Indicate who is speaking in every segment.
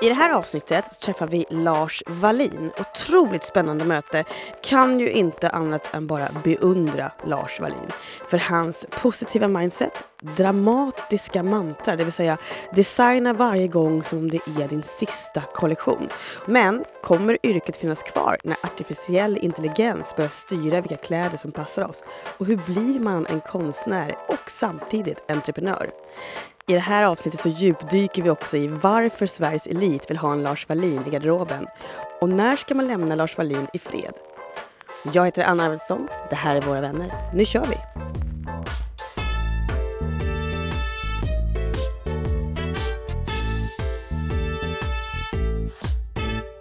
Speaker 1: I det här avsnittet träffar vi Lars Wallin. Otroligt spännande möte. Kan ju inte annat än bara beundra Lars Wallin. För hans positiva mindset, dramatiska mantra, det vill säga designa varje gång som om det är din sista kollektion. Men kommer yrket finnas kvar när artificiell intelligens börjar styra vilka kläder som passar oss? Och hur blir man en konstnär och samtidigt entreprenör? I det här avsnittet så djupdyker vi också i varför Sveriges elit vill ha en Lars Wallin i garderoben. Och när ska man lämna Lars Wallin i fred? Jag heter Anna Arvidsson. Det här är Våra vänner. Nu kör vi!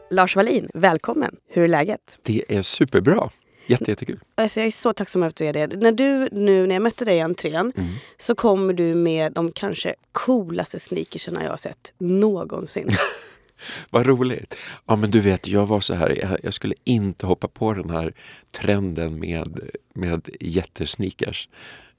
Speaker 1: Lars Wallin, välkommen! Hur är läget?
Speaker 2: Det är superbra. Jätte, jättekul.
Speaker 1: Alltså jag är så tacksam över att du är det. När du nu, när jag mötte dig i entrén, mm. så kommer du med de kanske coolaste sneakersarna jag har sett någonsin.
Speaker 2: Vad roligt! Ja men du vet, jag var så här, jag, skulle inte hoppa på den här trenden med, med jättesneakers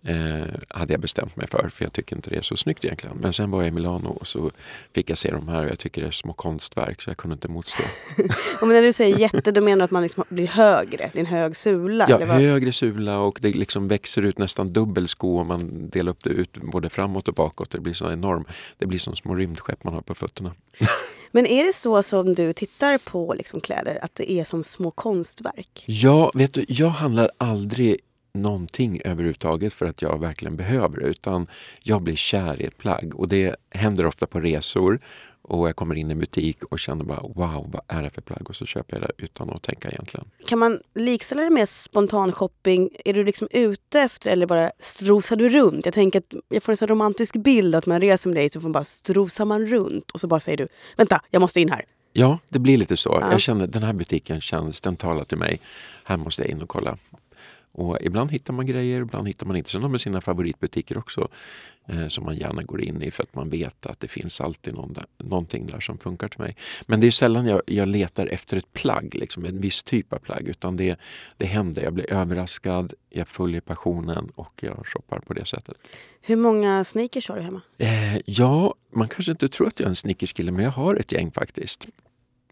Speaker 2: eh, hade jag bestämt mig för, för jag tycker inte det är så snyggt egentligen. Men sen var jag i Milano och så fick jag se de här och jag tycker det är små konstverk så jag kunde inte motstå.
Speaker 1: och när du säger jätte, då menar du att man liksom blir högre? Det är en hög sula?
Speaker 2: Ja, högre sula och det liksom växer ut nästan dubbel sko om man delar upp det ut både framåt och bakåt. Det blir så enormt. Det blir som små rymdskepp man har på fötterna.
Speaker 1: Men är det så som du tittar på liksom kläder, att det är som små konstverk?
Speaker 2: Ja, vet du, jag handlar aldrig någonting överhuvudtaget för att jag verkligen behöver utan jag blir kär i ett plagg och det händer ofta på resor och jag kommer in i en butik och känner bara wow, vad är det för plagg? Och så köper jag det utan att tänka egentligen.
Speaker 1: Kan man likställa det med spontan shopping? Är du liksom ute efter eller bara strosar du runt? Jag tänker att jag får en sån romantisk bild att man reser med dig så får man bara strosar man runt och så bara säger du vänta, jag måste in här.
Speaker 2: Ja, det blir lite så. Ja. Jag känner den här butiken känns, den talar till mig. Här måste jag in och kolla. Och ibland hittar man grejer, ibland hittar man inte. Sen har man sina favoritbutiker också eh, som man gärna går in i för att man vet att det finns alltid någon där, någonting där som funkar till mig. Men det är sällan jag, jag letar efter ett plagg, liksom en viss typ av plagg. Utan det, det händer. Jag blir överraskad, jag följer passionen och jag shoppar på det sättet.
Speaker 1: Hur många sneakers har du hemma?
Speaker 2: Eh, ja, man kanske inte tror att jag är en sneakerskille men jag har ett gäng faktiskt.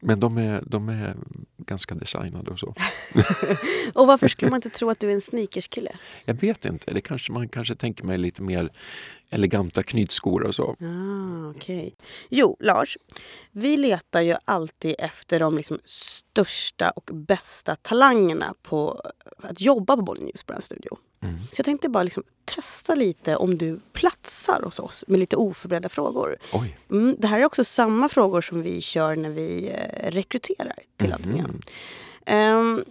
Speaker 2: Men de är, de är ganska designade och så.
Speaker 1: och varför skulle man inte tro att du är en sneakerskille?
Speaker 2: Jag vet inte. Det kanske, man kanske tänker mig lite mer eleganta knytskor och så.
Speaker 1: Ah, okay. Jo, Lars. Vi letar ju alltid efter de liksom största och bästa talangerna på att jobba på Bollen Newsbrand Studio. Mm. Så jag tänkte bara liksom testa lite om du platsar hos oss med lite oförberedda frågor. Mm, det här är också samma frågor som vi kör när vi eh, rekryterar till mm. Um,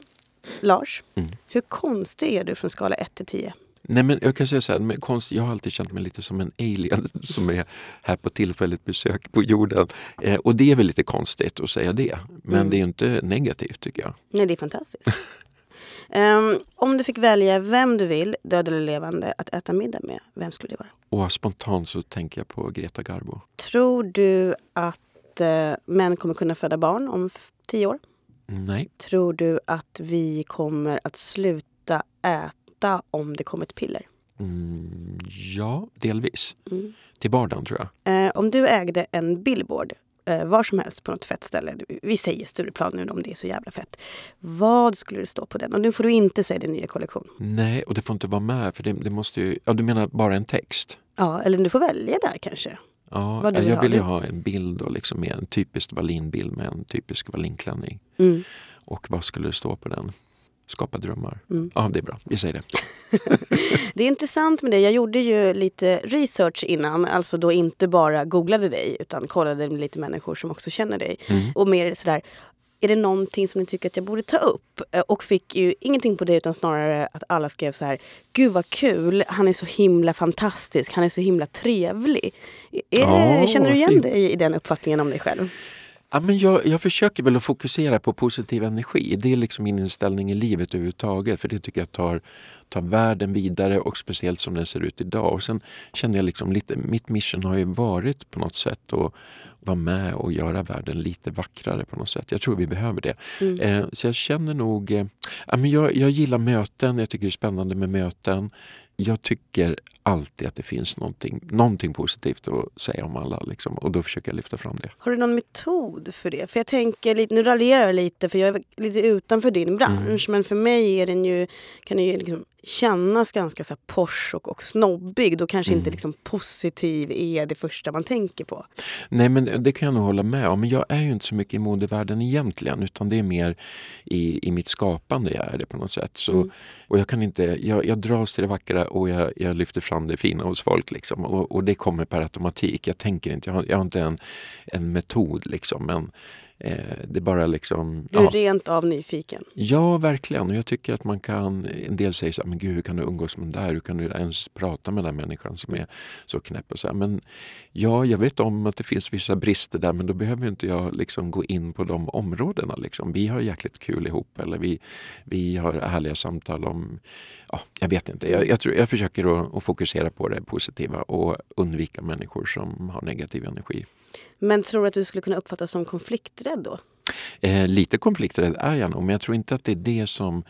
Speaker 1: Lars, mm. hur konstig är du från skala 1 till 10?
Speaker 2: Nej men jag kan säga så här, konst, jag har alltid känt mig lite som en alien som är här på tillfälligt besök på jorden. Eh, och det är väl lite konstigt att säga det. Men mm. det är inte negativt tycker jag.
Speaker 1: Nej, det är fantastiskt. um, om du fick välja vem du vill, död eller levande, att äta middag med, vem skulle det vara?
Speaker 2: Och spontant så tänker jag på Greta Garbo.
Speaker 1: Tror du att uh, män kommer kunna föda barn om tio år?
Speaker 2: Nej.
Speaker 1: Tror du att vi kommer att sluta äta om det kommer ett piller?
Speaker 2: Mm, ja, delvis. Mm. Till vardagen tror
Speaker 1: jag. Eh, om du ägde en billboard eh, var som helst på något fett ställe. Vi säger Stureplan nu om det är så jävla fett. Vad skulle det stå på den? Och nu får du inte säga din nya kollektion.
Speaker 2: Nej, och det får inte vara med för det, det måste ju... Ja, du menar bara en text?
Speaker 1: Ja, eller du får välja där kanske.
Speaker 2: Ja, vill jag vill ju ha en bild och liksom med en typisk Wallin-bild med en typisk Wallin-klänning. Mm. Och vad skulle det stå på den? Skapa drömmar. Mm. Ja, det är bra. Vi säger det.
Speaker 1: det är intressant med det. Jag gjorde ju lite research innan. Alltså då inte bara googlade dig utan kollade med lite människor som också känner dig. Mm. Och mer sådär, är det någonting som ni tycker att jag borde ta upp? Eh, och fick ju ingenting på det utan snarare att alla skrev så här. Gud vad kul, han är så himla fantastisk, han är så himla trevlig. Är, oh, känner du igen fint. dig i den uppfattningen om dig själv?
Speaker 2: Ja, men jag, jag försöker väl att fokusera på positiv energi. Det är liksom min inställning i livet överhuvudtaget. För det tycker jag tar, ta världen vidare och speciellt som den ser ut idag. Och sen kände jag liksom lite, mitt mission har ju varit på något sätt att vara med och göra världen lite vackrare på något sätt. Jag tror vi behöver det. Mm. Eh, så jag känner nog, eh, jag, jag gillar möten, jag tycker det är spännande med möten jag tycker alltid att det finns någonting, någonting positivt att säga om alla. Liksom, och då försöker jag lyfta fram det.
Speaker 1: Har du någon metod för det? För jag tänker, nu raljerar jag lite för jag är lite utanför din bransch. Mm. Men för mig är den ju, kan den ju liksom kännas ganska så posh och, och snobbig. Då kanske mm. inte liksom positiv är det första man tänker på.
Speaker 2: Nej men det kan jag nog hålla med om. Men jag är ju inte så mycket i modevärlden egentligen. Utan det är mer i, i mitt skapande jag är det på något sätt. Så, mm. Och jag kan inte, jag, jag dras till det vackra och jag, jag lyfter fram det fina hos folk. Liksom. Och, och det kommer per automatik. Jag tänker inte, jag har, jag har inte en, en metod liksom. Men det är bara liksom...
Speaker 1: Du är ja. rent av nyfiken?
Speaker 2: Ja, verkligen. Och jag tycker att man kan... En del säger så här, men gud, hur kan du umgås med den där? Hur kan du ens prata med den människan som är så knäpp? Och så här. Men ja, jag vet om att det finns vissa brister där, men då behöver inte jag liksom gå in på de områdena. Liksom. Vi har jäkligt kul ihop, eller vi, vi har härliga samtal om... Ja, jag vet inte. Jag, jag, tror, jag försöker att, att fokusera på det positiva och undvika människor som har negativ energi.
Speaker 1: Men tror du att du skulle kunna uppfattas som konflikträdd då?
Speaker 2: Eh, lite konflikträdd är jag nog, men jag tror inte att det är det som...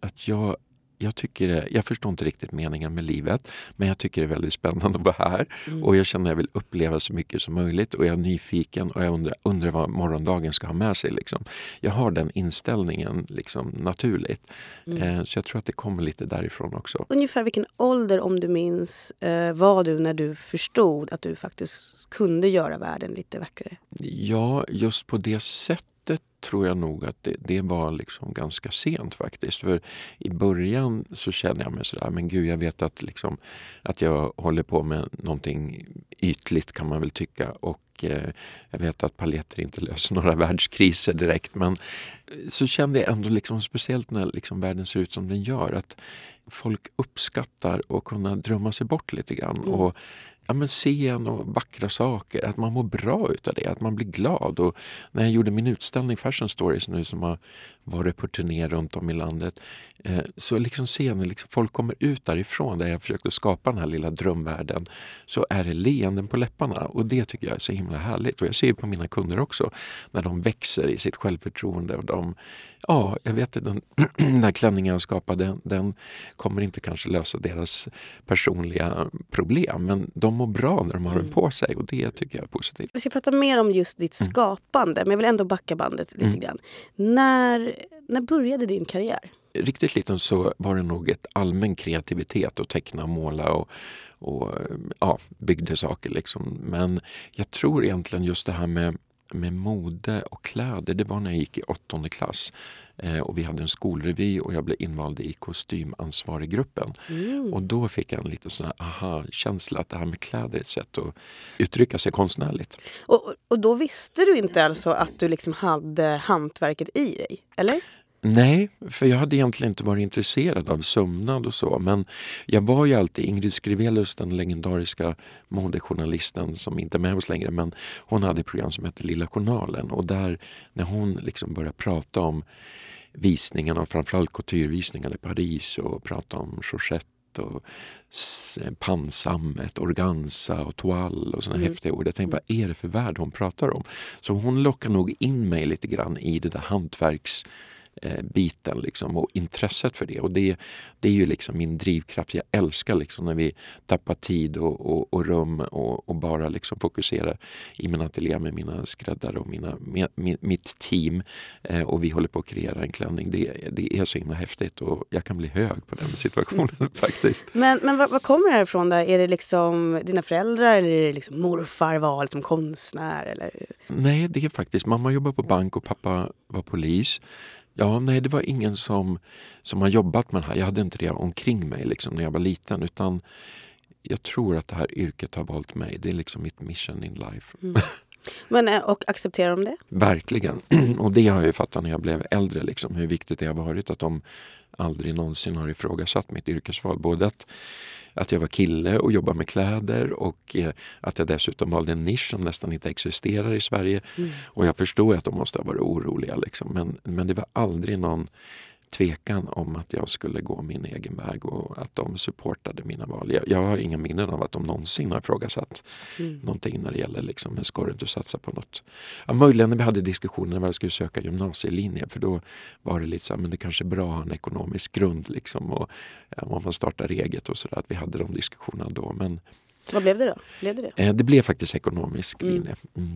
Speaker 2: Att jag, jag, tycker det, jag förstår inte riktigt meningen med livet, men jag tycker det är väldigt spännande att vara här. Mm. Och jag känner att jag vill uppleva så mycket som möjligt och jag är nyfiken och jag undrar, undrar vad morgondagen ska ha med sig. Liksom. Jag har den inställningen liksom, naturligt. Mm. Eh, så jag tror att det kommer lite därifrån också.
Speaker 1: Ungefär vilken ålder, om du minns, eh, var du när du förstod att du faktiskt kunde göra världen lite vackrare?
Speaker 2: Ja, just på det sättet tror jag nog att det, det var liksom ganska sent faktiskt. För i början så kände jag mig sådär, men gud jag vet att, liksom, att jag håller på med någonting ytligt kan man väl tycka. Och eh, jag vet att paletter inte löser några världskriser direkt. Men så kände jag ändå, liksom, speciellt när liksom, världen ser ut som den gör, att folk uppskattar att kunna drömma sig bort lite grann. Mm. Och ja, men se och vackra saker, att man mår bra utav det, att man blir glad. Och när jag gjorde min utställning Fashion Stories nu som har varit på turné runt om i landet eh, så liksom ser ni, liksom, folk kommer ut därifrån där jag försökte skapa den här lilla drömvärlden så är det leenden på läpparna och det tycker jag är så himla härligt. Och jag ser på mina kunder också när de växer i sitt självförtroende och de Ja, jag vet att den, den här klänningen jag skapade, den, den kommer inte kanske lösa deras personliga problem men de mår bra när de har den mm. på sig och det tycker jag är positivt.
Speaker 1: Vi ska prata mer om just ditt mm. skapande men jag vill ändå backa bandet lite mm. grann. När, när började din karriär?
Speaker 2: Riktigt liten så var det nog ett allmän kreativitet att teckna, måla och, och ja, byggde saker. Liksom. Men jag tror egentligen just det här med med mode och kläder, det var när jag gick i åttonde klass. Eh, och vi hade en skolrevy och jag blev invald i kostymansvarig-gruppen. Mm. Och då fick jag en liten sån här aha-känsla att det här med kläder är ett sätt att uttrycka sig konstnärligt.
Speaker 1: Och, och då visste du inte alltså att du liksom hade hantverket i dig, eller?
Speaker 2: Nej, för jag hade egentligen inte varit intresserad av sömnad och så. Men jag var ju alltid Ingrid Skrivelius, den legendariska modejournalisten som inte är med oss längre. Men hon hade ett program som hette Lilla journalen och där när hon liksom började prata om visningarna, framförallt couturevisningarna i Paris och prata om Georgette och pansammet, organza och toal och såna mm. häftiga ord. Jag tänkte, vad är det för värld hon pratar om? Så hon lockar nog in mig lite grann i det där hantverks biten liksom, och intresset för det. Och det, det är ju liksom min drivkraft. Jag älskar liksom när vi tappar tid och, och, och rum och, och, bara liksom fokuserar i min ateljé med mina skräddare och mina, med, mitt team eh, och vi håller på att kreera en klänning. Det, det är så himla häftigt och jag kan bli hög på den situationen faktiskt.
Speaker 1: Men, men vad, vad kommer det här ifrån? Då? Är det liksom dina föräldrar eller är det liksom morfar var liksom konstnär? Eller?
Speaker 2: Nej, det är faktiskt mamma jobbar på bank och pappa var polis. Ja, nej, det var ingen som, som har jobbat med det här. Jag hade inte det omkring mig liksom, när jag var liten. Utan jag tror att det här yrket har valt mig. Det är liksom mitt mission in life. Mm.
Speaker 1: Men, eh, och accepterar de det?
Speaker 2: Verkligen. Och det har jag fattat när jag blev äldre. Liksom, hur viktigt det har varit att de aldrig någonsin har ifrågasatt mitt yrkesval. Både att att jag var kille och jobbade med kläder och eh, att jag dessutom valde en nisch som nästan inte existerar i Sverige. Mm. Och jag förstår att de måste ha varit oroliga liksom. men, men det var aldrig någon tvekan om att jag skulle gå min egen väg och att de supportade mina val. Jag, jag har inga minnen av att de någonsin har ifrågasatt mm. någonting när det gäller liksom, men ska du inte satsa på något? Ja, möjligen när vi hade diskussioner när jag skulle söka gymnasielinje för då var det lite så här, men det kanske är bra att ha en ekonomisk grund liksom och ja, om man startar eget och sådär, att vi hade de diskussionerna då. Men,
Speaker 1: Vad blev det då? Blev det, det?
Speaker 2: Eh, det blev faktiskt ekonomisk mm. linje. Mm.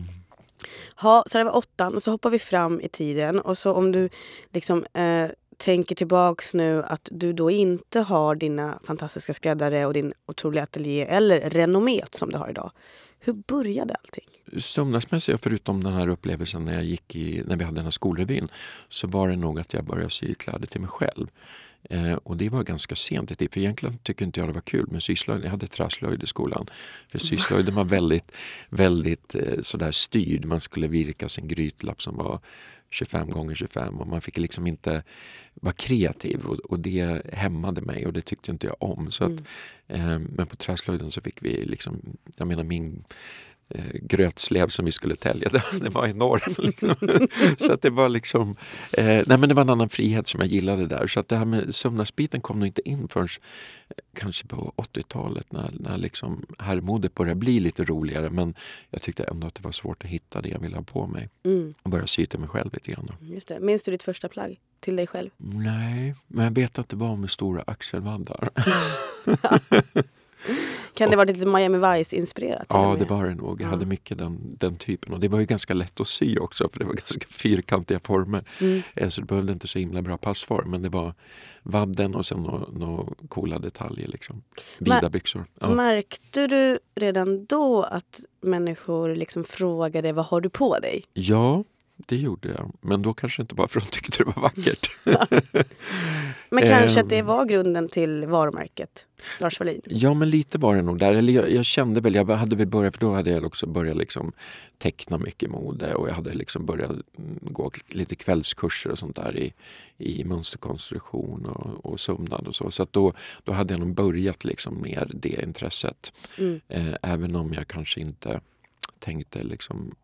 Speaker 1: Ha, så det var åttan och så hoppar vi fram i tiden och så om du liksom eh, tänker tillbaks nu att du då inte har dina fantastiska skräddare och din otroliga ateljé eller renommet som du har idag. Hur började allting?
Speaker 2: Sömnadsmässigt, förutom den här upplevelsen när, jag gick i, när vi hade den här skolrevyn, så var det nog att jag började sy kläder till mig själv. Eh, och det var ganska sent i tid, för egentligen tycker inte jag det var kul med syslöjd. Jag hade träslöjd i skolan. För syslöjden var väldigt, väldigt eh, sådär styrd. Man skulle virka sin grytlapp som var 25 gånger 25 och man fick liksom inte vara kreativ och, och, det hämmade mig och det tyckte inte jag om. Så att, mm. eh, men på träslöjden så fick vi liksom, jag menar min grötslev som vi skulle tälja, det var enorm. Så att det var liksom, eh, nej men det var en annan frihet som jag gillade där. Så att det här med sömnadsbiten kom nog inte in förrän eh, kanske på 80-talet när, när liksom herrmodet började bli lite roligare. Men jag tyckte ändå att det var svårt att hitta det jag ville ha på mig. Mm. Och börja sy till mig själv lite grann.
Speaker 1: Just det. Minns du ditt första plagg till dig själv?
Speaker 2: Nej, men jag vet att det var med stora axelvaddar.
Speaker 1: Kan det vara lite Miami Vice-inspirerat?
Speaker 2: Ja, det var det nog. Jag ja. hade mycket den, den typen. Och det var ju ganska lätt att sy också för det var ganska fyrkantiga former. Mm. Eh, så det behövde inte så himla bra passform. Men det var vadden och sen några nå coola detaljer. Liksom. Vida Mär, byxor.
Speaker 1: Ja. Märkte du redan då att människor liksom frågade vad har du på dig?
Speaker 2: Ja, det gjorde jag. Men då kanske inte bara för att de tyckte det var vackert.
Speaker 1: men kanske att det ehm. var grunden till varumärket Lars Wallin?
Speaker 2: Ja, men lite var det nog där. Eller jag, jag, kände väl, jag hade väl börjat, för då hade jag också börjat liksom teckna mycket mode och jag hade liksom börjat mm, gå lite kvällskurser och sånt där i, i mönsterkonstruktion och, och sömnad och så. Så då, då hade jag nog börjat liksom med det intresset. Mm. Eh, även om jag kanske inte tänkte liksom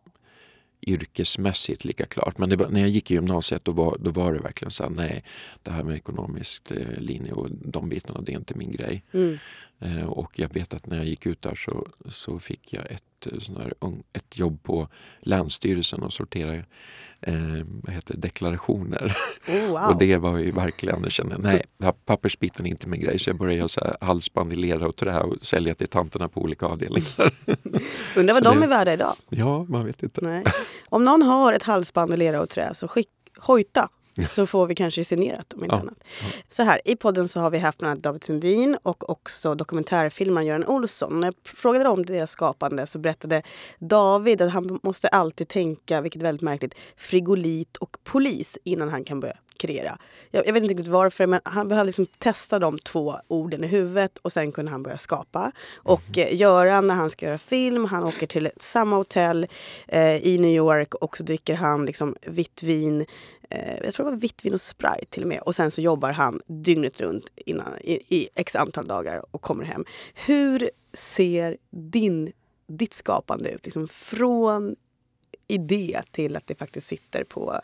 Speaker 2: yrkesmässigt lika klart. Men var, när jag gick i gymnasiet då var, då var det verkligen så här, nej, det här med ekonomisk eh, linje och de bitarna, det är inte min grej. Mm. Eh, och jag vet att när jag gick ut där så, så fick jag ett, eh, sån här, ett jobb på Länsstyrelsen och sortera eh, heter, deklarationer.
Speaker 1: Oh, wow.
Speaker 2: och det var ju verkligen, jag kände nej, pappersbiten är inte min grej. Så jag började göra halsband i lera och trä och sälja till tanterna på olika avdelningar.
Speaker 1: Undrar vad så de det, är värda idag?
Speaker 2: Ja, man vet inte.
Speaker 1: Nej. Om någon har ett halsband i lera och trä så skick, hojta så får vi kanske signerat om inte ja. annat. Så här, i podden så har vi haft bland annat David Sundin och också dokumentärfilmaren Göran Olsson. När jag frågade om deras skapande så berättade David att han måste alltid tänka, vilket är väldigt märkligt, frigolit och polis innan han kan börja kreera. Jag, jag vet inte riktigt varför men han behövde liksom testa de två orden i huvudet och sen kunde han börja skapa. Och eh, Göran när han ska göra film, han åker till samma hotell eh, i New York och så dricker han liksom vitt vin eh, jag tror det var vitt vin och Sprite till och med. Och sen så jobbar han dygnet runt innan, i, i x antal dagar och kommer hem. Hur ser din, ditt skapande ut? Liksom från idé till att det faktiskt sitter på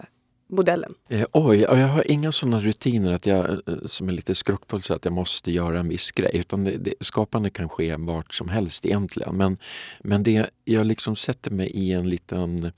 Speaker 1: modellen?
Speaker 2: Eh, oj, jag har inga sådana rutiner att jag, eh, som är lite skrockfull så att jag måste göra en viss grej. Utan det, det, skapande kan ske vart som helst egentligen. Men, men det, jag liksom sätter mig i en liten,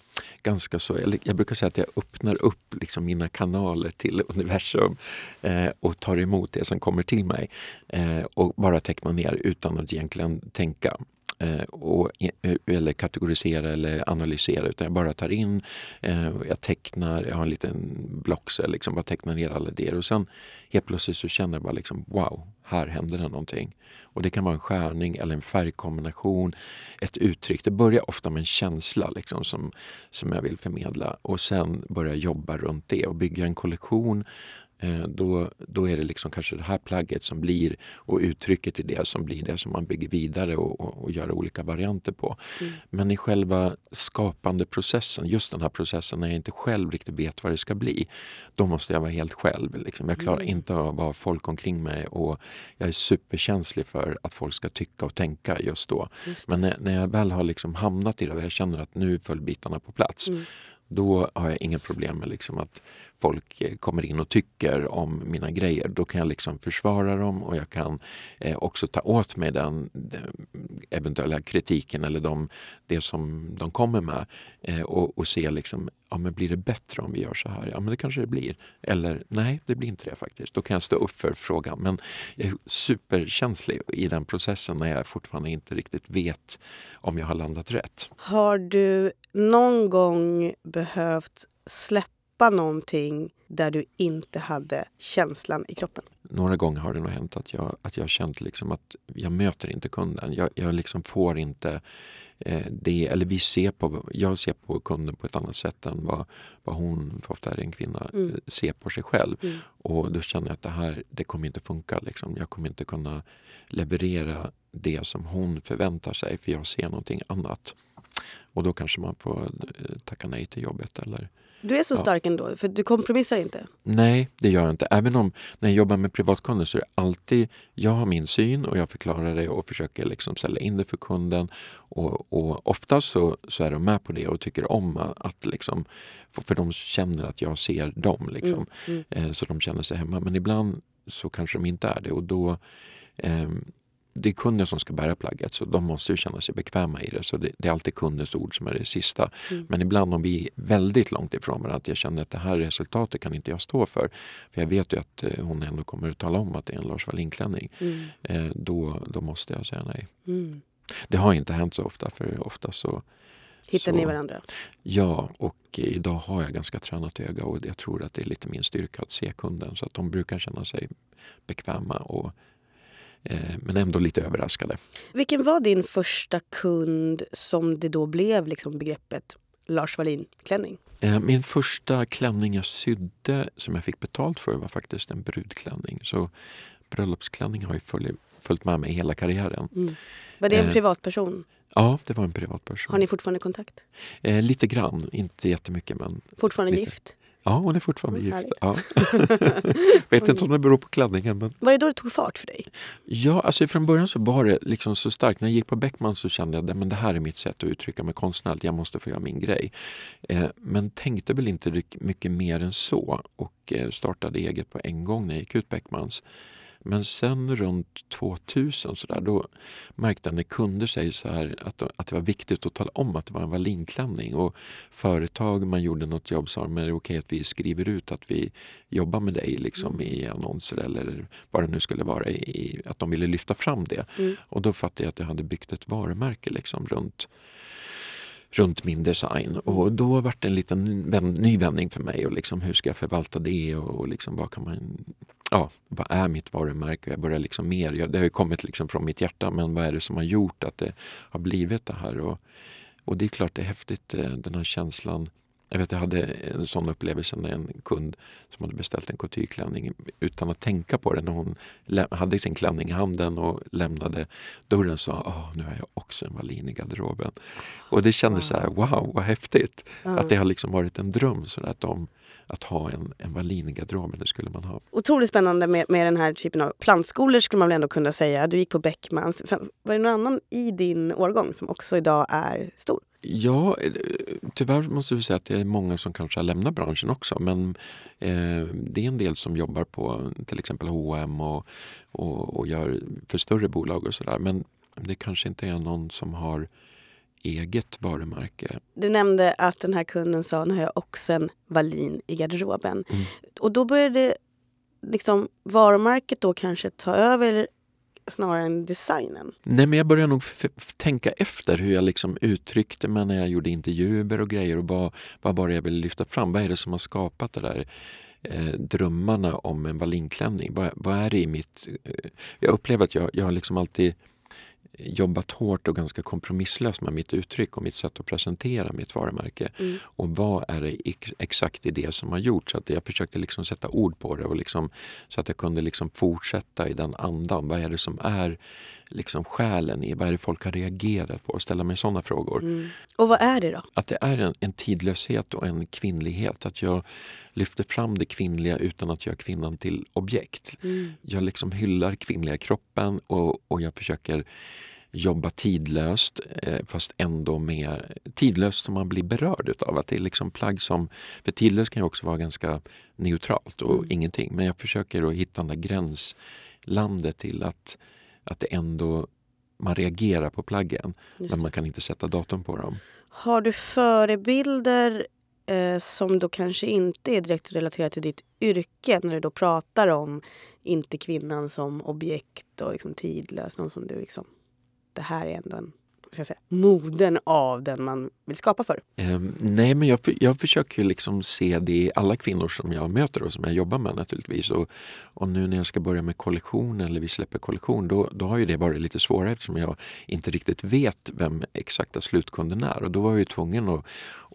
Speaker 2: ganska så, jag, jag brukar säga att jag öppnar upp liksom mina kanaler till universum eh, och tar emot det som kommer till mig. Eh, och bara tecknar ner utan att egentligen tänka Eh, och, eh, eller kategorisera eller analysera utan jag bara tar in, eh, jag tecknar, jag har en liten block så liksom bara tecknar ner alla idéer och sen helt plötsligt så känner jag bara liksom wow, här händer det någonting. Och det kan vara en skärning eller en färgkombination, ett uttryck. Det börjar ofta med en känsla liksom, som, som jag vill förmedla och sen börja jobba runt det och bygga en kollektion då, då är det liksom kanske det här plagget som blir och uttrycket i det som blir det som man bygger vidare och, och, och gör olika varianter på. Mm. Men i själva skapande processen, just den här processen när jag inte själv riktigt vet vad det ska bli, då måste jag vara helt själv. Liksom. Jag klarar mm. inte av att vara folk omkring mig och jag är superkänslig för att folk ska tycka och tänka just då. Just Men när, när, jag väl har liksom hamnat i det och jag känner att nu föll bitarna på plats, mm Då har jag inga problem med liksom att folk eh, kommer in och tycker om mina grejer. Då kan jag liksom försvara dem och jag kan eh, också ta åt mig den, den, eventuella kritiken eller de, det som de kommer med eh, och, och, se liksom, ja men blir det bättre om vi gör så här? Ja men det kanske det blir. Eller nej, det blir inte det faktiskt. Då kan jag stå upp för frågan. Men jag är superkänslig i den processen när jag fortfarande inte riktigt vet om jag har landat rätt.
Speaker 1: Har du någon gång behövt släppa släppa någonting där du inte hade känslan i kroppen?
Speaker 2: Några gånger har det nog hänt att jag, att jag har känt liksom att jag möter inte kunden. Jag, jag liksom får inte eh, det, eller vi ser på, jag ser på kunden på ett annat sätt än vad, vad hon, för ofta är det en kvinna, mm. Eh, ser på sig själv. Mm. Och då känner jag att det här det kommer inte funka. Liksom. Jag kommer inte kunna leverera det som hon förväntar sig för jag ser någonting annat. Och då kanske man får eh, tacka nej till jobbet eller
Speaker 1: du är så ja. stark ändå, för du kompromissar inte?
Speaker 2: Nej, det gör jag inte. Även om när jag jobbar med privatkunder så är det alltid, jag har min syn och jag förklarar det och försöker liksom sälja in det för kunden. Och, och oftast så, så är de med på det och tycker om att liksom, för de känner att jag ser dem. Liksom. Mm, mm. Eh, så de känner sig hemma. Men ibland så kanske de inte är det och då eh, det är kunden som ska bära plagget så de måste ju känna sig bekväma i det. Så det, det är alltid kundens ord som är det sista. Mm. Men ibland om vi är väldigt långt ifrån varandra, att jag känner att det här resultatet kan inte jag stå för. För jag vet ju att eh, hon ändå kommer att tala om att det är en Lars Wallin-klänning. Mm. Eh, då, då måste jag säga nej. Mm. Det har inte hänt så ofta för ofta så
Speaker 1: Hittar så, ni varandra?
Speaker 2: Ja, och idag har jag ganska tränat öga och jag tror att det är lite min styrka att se kunden så att de brukar känna sig bekväma och men ändå lite överraskade.
Speaker 1: Vilken var din första kund som det då blev liksom begreppet Lars Wallin-klänning?
Speaker 2: Eh, min första klänning jag sydde som jag fick betalt för var faktiskt en brudklänning. Så bröllopsklänning har ju följt med mig hela karriären. Mm.
Speaker 1: Var det en eh, privatperson?
Speaker 2: Ja, det var en privatperson.
Speaker 1: Har ni fortfarande kontakt?
Speaker 2: Eh, lite grann, inte jättemycket men...
Speaker 1: Fortfarande
Speaker 2: lite.
Speaker 1: gift?
Speaker 2: Ja, hon är fortfarande gift. Ja. Vet inte om det beror på klänningen. Men...
Speaker 1: Var det då det tog fart för dig?
Speaker 2: Ja, alltså från början så var det liksom så starkt. När jag gick på Beckman så kände jag att det här är mitt sätt att uttrycka mig konstnärligt. Jag måste få göra min grej. Eh, men tänkte väl inte mycket mer än så och eh, startade eget på en gång när jag gick ut Beckmans. Men sen runt 2000 så där, då märkte jag när kunder säger så här att, att det var viktigt att tala om att det var en Wallinklänning. Och företag, man gjorde något jobb, sa de är det okej att vi skriver ut att vi jobbar med dig liksom, mm. i annonser eller vad det nu skulle vara, i, att de ville lyfta fram det. Mm. Och då fattade jag att jag hade byggt ett varumärke liksom, runt runt min design. Och då var det en liten ny vändning för mig. Och liksom, hur ska jag förvalta det? Och, liksom, vad, kan man, ja, vad är mitt varumärke? Jag börjar liksom mer, det har ju kommit liksom från mitt hjärta, men vad är det som har gjort att det har blivit det här? Och, och det är klart det är häftigt, eh, den här känslan jag vet jag hade en sån upplevelse när en kund som hade beställt en coutureklänning utan att tänka på det när hon hade sin klänning i handen och lämnade dörren sa Åh, nu har jag också en Wallin i garderoben. Och det kändes wow. så här, wow vad häftigt! Mm. Att det har liksom varit en dröm så att, de, att ha en, en Wallin i garderoben, det skulle man ha.
Speaker 1: Otroligt spännande med, med den här typen av plantskolor skulle man väl ändå kunna säga. Du gick på Beckmans. Var det någon annan i din årgång som också idag är stor?
Speaker 2: Ja, eh, tyvärr måste vi säga att det är många som kanske har lämnat branschen också. Men eh, det är en del som jobbar på till exempel H&M och, och, och gör för större bolag och sådär. Men det kanske inte är någon som har eget varumärke.
Speaker 1: Du nämnde att den här kunden sa nu har jag också en Wallin i garderoben. Mm. Och då började liksom varumärket då kanske ta över snarare än designen?
Speaker 2: Nej, men jag började nog tänka efter hur jag liksom uttryckte mig när jag gjorde intervjuer och grejer och vad, vad bara jag ville lyfta fram. Vad är det som har skapat det där? Eh, drömmarna om en Wallinklänning. Vad, vad är det i mitt... Eh, jag upplever att jag, jag har liksom alltid jobbat hårt och ganska kompromisslöst med mitt uttryck och mitt sätt att presentera mitt varumärke. Mm. Och vad är det exakt i det som har gjort? Så att jag försökte liksom sätta ord på det och liksom, så att jag kunde liksom fortsätta i den andan. Vad är det som är liksom själen i? Vad är det folk har reagerat på? Och ställa mig sådana frågor. Mm.
Speaker 1: Och vad är det då?
Speaker 2: Att det är en, en tidlöshet och en kvinnlighet. Att jag lyfter fram det kvinnliga utan att göra kvinnan till objekt. Mm. Jag liksom hyllar kvinnliga kroppen och, och jag försöker jobba tidlöst eh, fast ändå med tidlöst som man blir berörd utav. Att det är liksom plagg som, för tidlöst kan ju också vara ganska neutralt och mm. ingenting. Men jag försöker att hitta den där gränslandet till att, att det ändå man reagerar på plaggen men man kan inte sätta datum på dem.
Speaker 1: Har du förebilder eh, som då kanske inte är direkt relaterat till ditt yrke när du då pratar om inte kvinnan som objekt och liksom tidlös. Någon som du liksom, det här är ändå en ska jag säga, moden av den man vill skapa för?
Speaker 2: Um, nej, men jag, jag försöker liksom se det i alla kvinnor som jag möter och som jag jobbar med naturligtvis. Och, och nu när jag ska börja med kollektion eller vi släpper kollektion då, då har ju det varit lite svårare eftersom jag inte riktigt vet vem exakta slutkunden är. Och då var jag ju tvungen att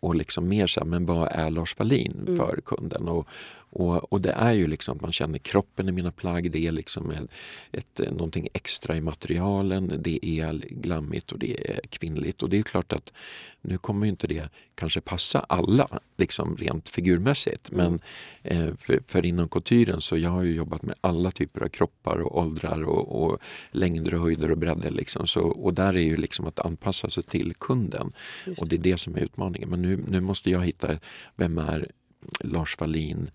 Speaker 2: och liksom mer så här, men vad är Lars Wallin mm. för kunden? Och, och, och, det är ju liksom att man känner kroppen i mina plagg. Det är liksom ett, ett, någonting extra i materialen. Det är glammigt och det är kvinnligt. Och det är klart att nu kommer inte det kanske passa alla liksom rent figurmässigt. Mm. Men eh, för, för, inom couturen så jag har ju jobbat med alla typer av kroppar och åldrar och, och längder och höjder och bredder. Liksom. Så, och där är ju liksom att anpassa sig till kunden. Och det är det som är utmaningen. Men nu, nu måste jag hitta, vem är Lars Wallin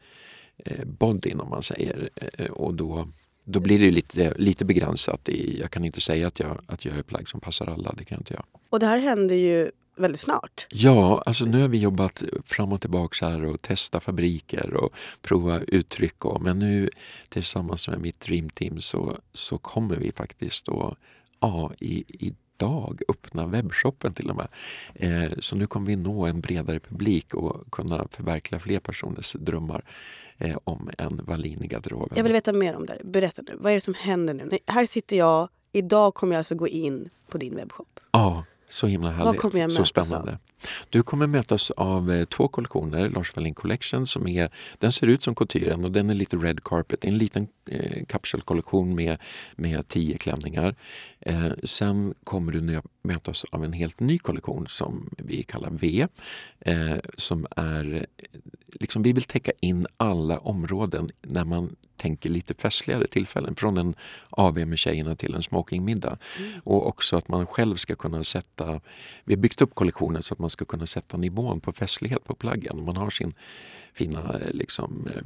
Speaker 2: eh, bodyn om man säger. Eh, och då, då blir det lite, lite begränsat. I, jag kan inte säga att jag, att jag är plagg som passar alla. Det kan jag inte göra.
Speaker 1: Och det här händer ju väldigt snart.
Speaker 2: Ja, alltså nu har vi jobbat fram och tillbaka här och testat fabriker och prova uttryck. Och, men nu tillsammans med mitt Dreamteam så, så kommer vi faktiskt att ja, i, idag öppna webbshoppen till och med. Eh, så nu kommer vi nå en bredare publik och kunna förverkliga fler personers drömmar eh, om en Wallin i garderoben.
Speaker 1: Jag vill veta mer om det. Berätta nu. Vad är det som händer nu? Här sitter jag. Idag kommer jag alltså gå in på din webbshop.
Speaker 2: Ja, så himla härligt. Så spännande. Av? Du kommer mötas av eh, två kollektioner, Lars Wallin Collection som är, den ser ut som couturen och den är lite red carpet, en liten eh, kapselkollektion med, med tio klänningar. Eh, sen kommer du mötas av en helt ny kollektion som vi kallar V. Eh, som är, liksom, vi vill täcka in alla områden när man tänker lite festligare tillfällen. Från en AV med tjejerna till en smokingmiddag. Mm. Och också att man själv ska kunna sätta... Vi har byggt upp kollektionen så att man ska kunna sätta nivån på festlighet på plaggen. Man har sin fina liksom, eh,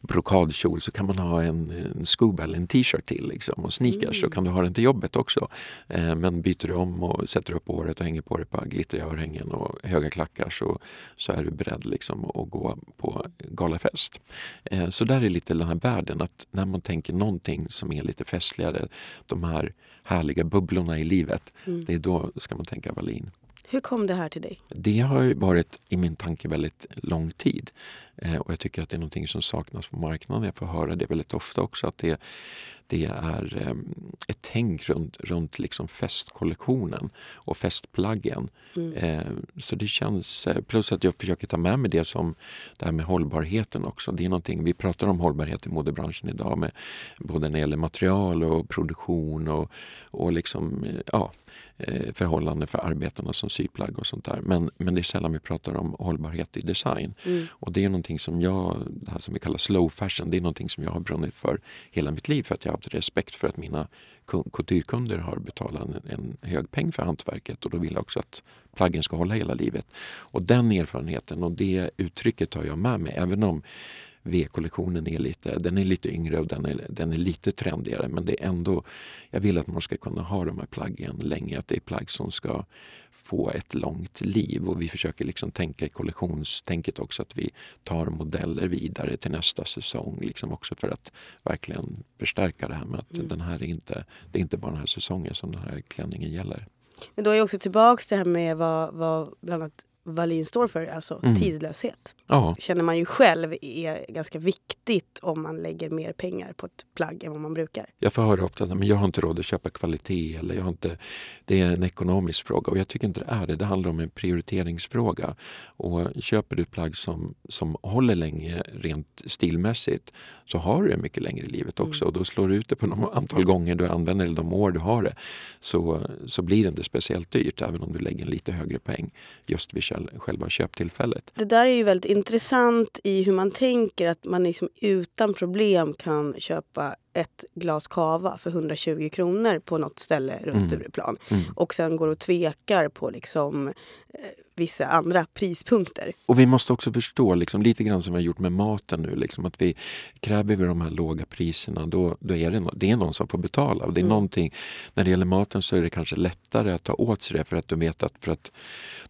Speaker 2: brokadkjol så kan man ha en, en scuba eller en t-shirt till liksom, och sneakers mm. så kan du ha den till jobbet också. Eh, men byter du om och sätter upp håret och hänger på dig par glittriga örhängen och höga klackar så, så är du beredd liksom, att gå på galafest. Eh, så där är lite den här världen att när man tänker någonting som är lite festligare, de här härliga bubblorna i livet, mm. det är då ska man tänka Wallin.
Speaker 1: Hur kom det här till dig?
Speaker 2: Det har varit i min tanke väldigt lång tid. Eh, och jag tycker att det är någonting som saknas på marknaden. Jag får höra det väldigt ofta också att det, det är eh, ett tänk runt, runt liksom festkollektionen och festplaggen. Mm. Eh, så det känns, eh, plus att jag försöker ta med mig det som det här med hållbarheten också. Det är någonting, vi pratar om hållbarhet i modebranschen idag med både när det gäller material och produktion och, och liksom, ja, eh, förhållande för arbetarna som syplagg och sånt där. Men, men det är sällan vi pratar om hållbarhet i design. Mm. Och det är någonting som jag, det här som vi kallar slow fashion, det är någonting som jag har brunnit för hela mitt liv för att jag har haft respekt för att mina couturekunder har betalat en, en hög peng för hantverket och då vill jag också att plaggen ska hålla hela livet. Och den erfarenheten och det uttrycket har jag med mig även om V-kollektionen är lite, den är lite yngre och den är, den är lite trendigare men det är ändå, jag vill att man ska kunna ha de här plaggen länge, att det är plagg som ska få ett långt liv och vi försöker liksom tänka i kollektionstänket också att vi tar modeller vidare till nästa säsong liksom också för att verkligen förstärka det här med att mm. den här är inte, det är inte bara den här säsongen som den här klänningen gäller.
Speaker 1: Men då är också tillbaks det här med vad, vad bland annat Wallin står för, alltså mm. tidlöshet.
Speaker 2: Ja.
Speaker 1: känner man ju själv är ganska viktigt om man lägger mer pengar på ett plagg än vad man brukar.
Speaker 2: Jag får höra ofta att jag har inte råd att köpa kvalitet eller jag har inte, det är en ekonomisk fråga och jag tycker inte det är det. Det handlar om en prioriteringsfråga. Och köper du ett plagg som, som håller länge rent stilmässigt så har du det mycket längre i livet också mm. och då slår du ut det på de antal gånger du använder eller de år du har det så, så blir det inte speciellt dyrt även om du lägger en lite högre poäng just vid själva köptillfället.
Speaker 1: Det där är ju väldigt intressant i hur man tänker att man liksom utan problem kan köpa ett glas kava för 120 kronor på något ställe runt mm. Stureplan. Mm. Och sen går och tvekar på liksom, vissa andra prispunkter.
Speaker 2: Och vi måste också förstå, liksom, lite grann som vi har gjort med maten nu, liksom, att vi kräver vi de här låga priserna då, då är det, no det är någon som får betala. Och det är mm. när det gäller maten så är det kanske lättare att ta åt sig det för att du vet att för att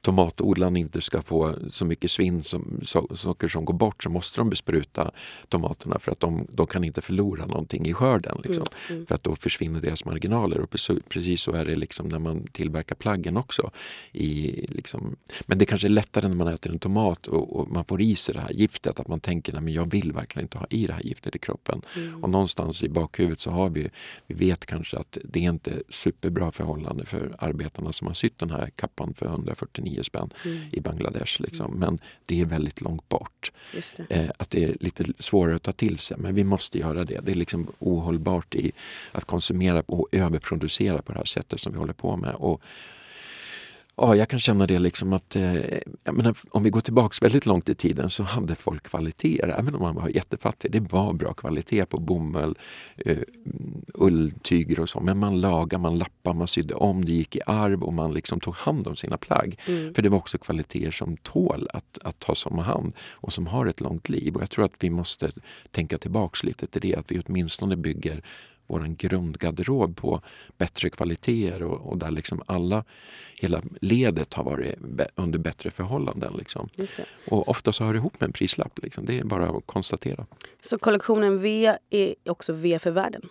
Speaker 2: tomatodlaren inte ska få så mycket svinn som so socker som går bort så måste de bespruta tomaterna för att de, de kan inte förlora någonting i skörden. Liksom, mm. Mm. För att då försvinner deras marginaler. Och precis så är det liksom när man tillverkar plaggen också. I, liksom, men det kanske är lättare när man äter en tomat och, och man får i sig det här giftet att man tänker att jag vill verkligen inte ha i det här giftet i kroppen. Mm. Och någonstans i bakhuvudet så har vi, vi vet kanske att det är inte superbra förhållande för arbetarna som har sytt den här kappan för 149 spänn mm. i Bangladesh. Liksom. Mm. Men det är väldigt långt bort. Det. Eh, att det är lite svårare att ta till sig men vi måste göra det. Det är liksom ohållbart i att konsumera och överproducera på det här sättet som vi håller på med. Och Ja, jag kan känna det liksom att eh, menar, om vi går tillbaks väldigt långt i tiden så hade folk kvaliteter, även om man var jättefattig. Det var bra kvalitet på bomull, eh, ulltyger och så. Men man lagade, man lappade, man sydde om, det gick i arv och man liksom tog hand om sina plagg. Mm. För det var också kvaliteter som tål att, att tas om hand och som har ett långt liv. Och jag tror att vi måste tänka tillbaks lite till det, att vi åtminstone bygger vår grundgarderob på bättre kvaliteter och, och, där liksom alla, hela ledet har varit under bättre förhållanden. Liksom. Och ofta så hör det ihop med en prislapp. Liksom. Det är bara att konstatera.
Speaker 1: Så kollektionen V är också V för världen?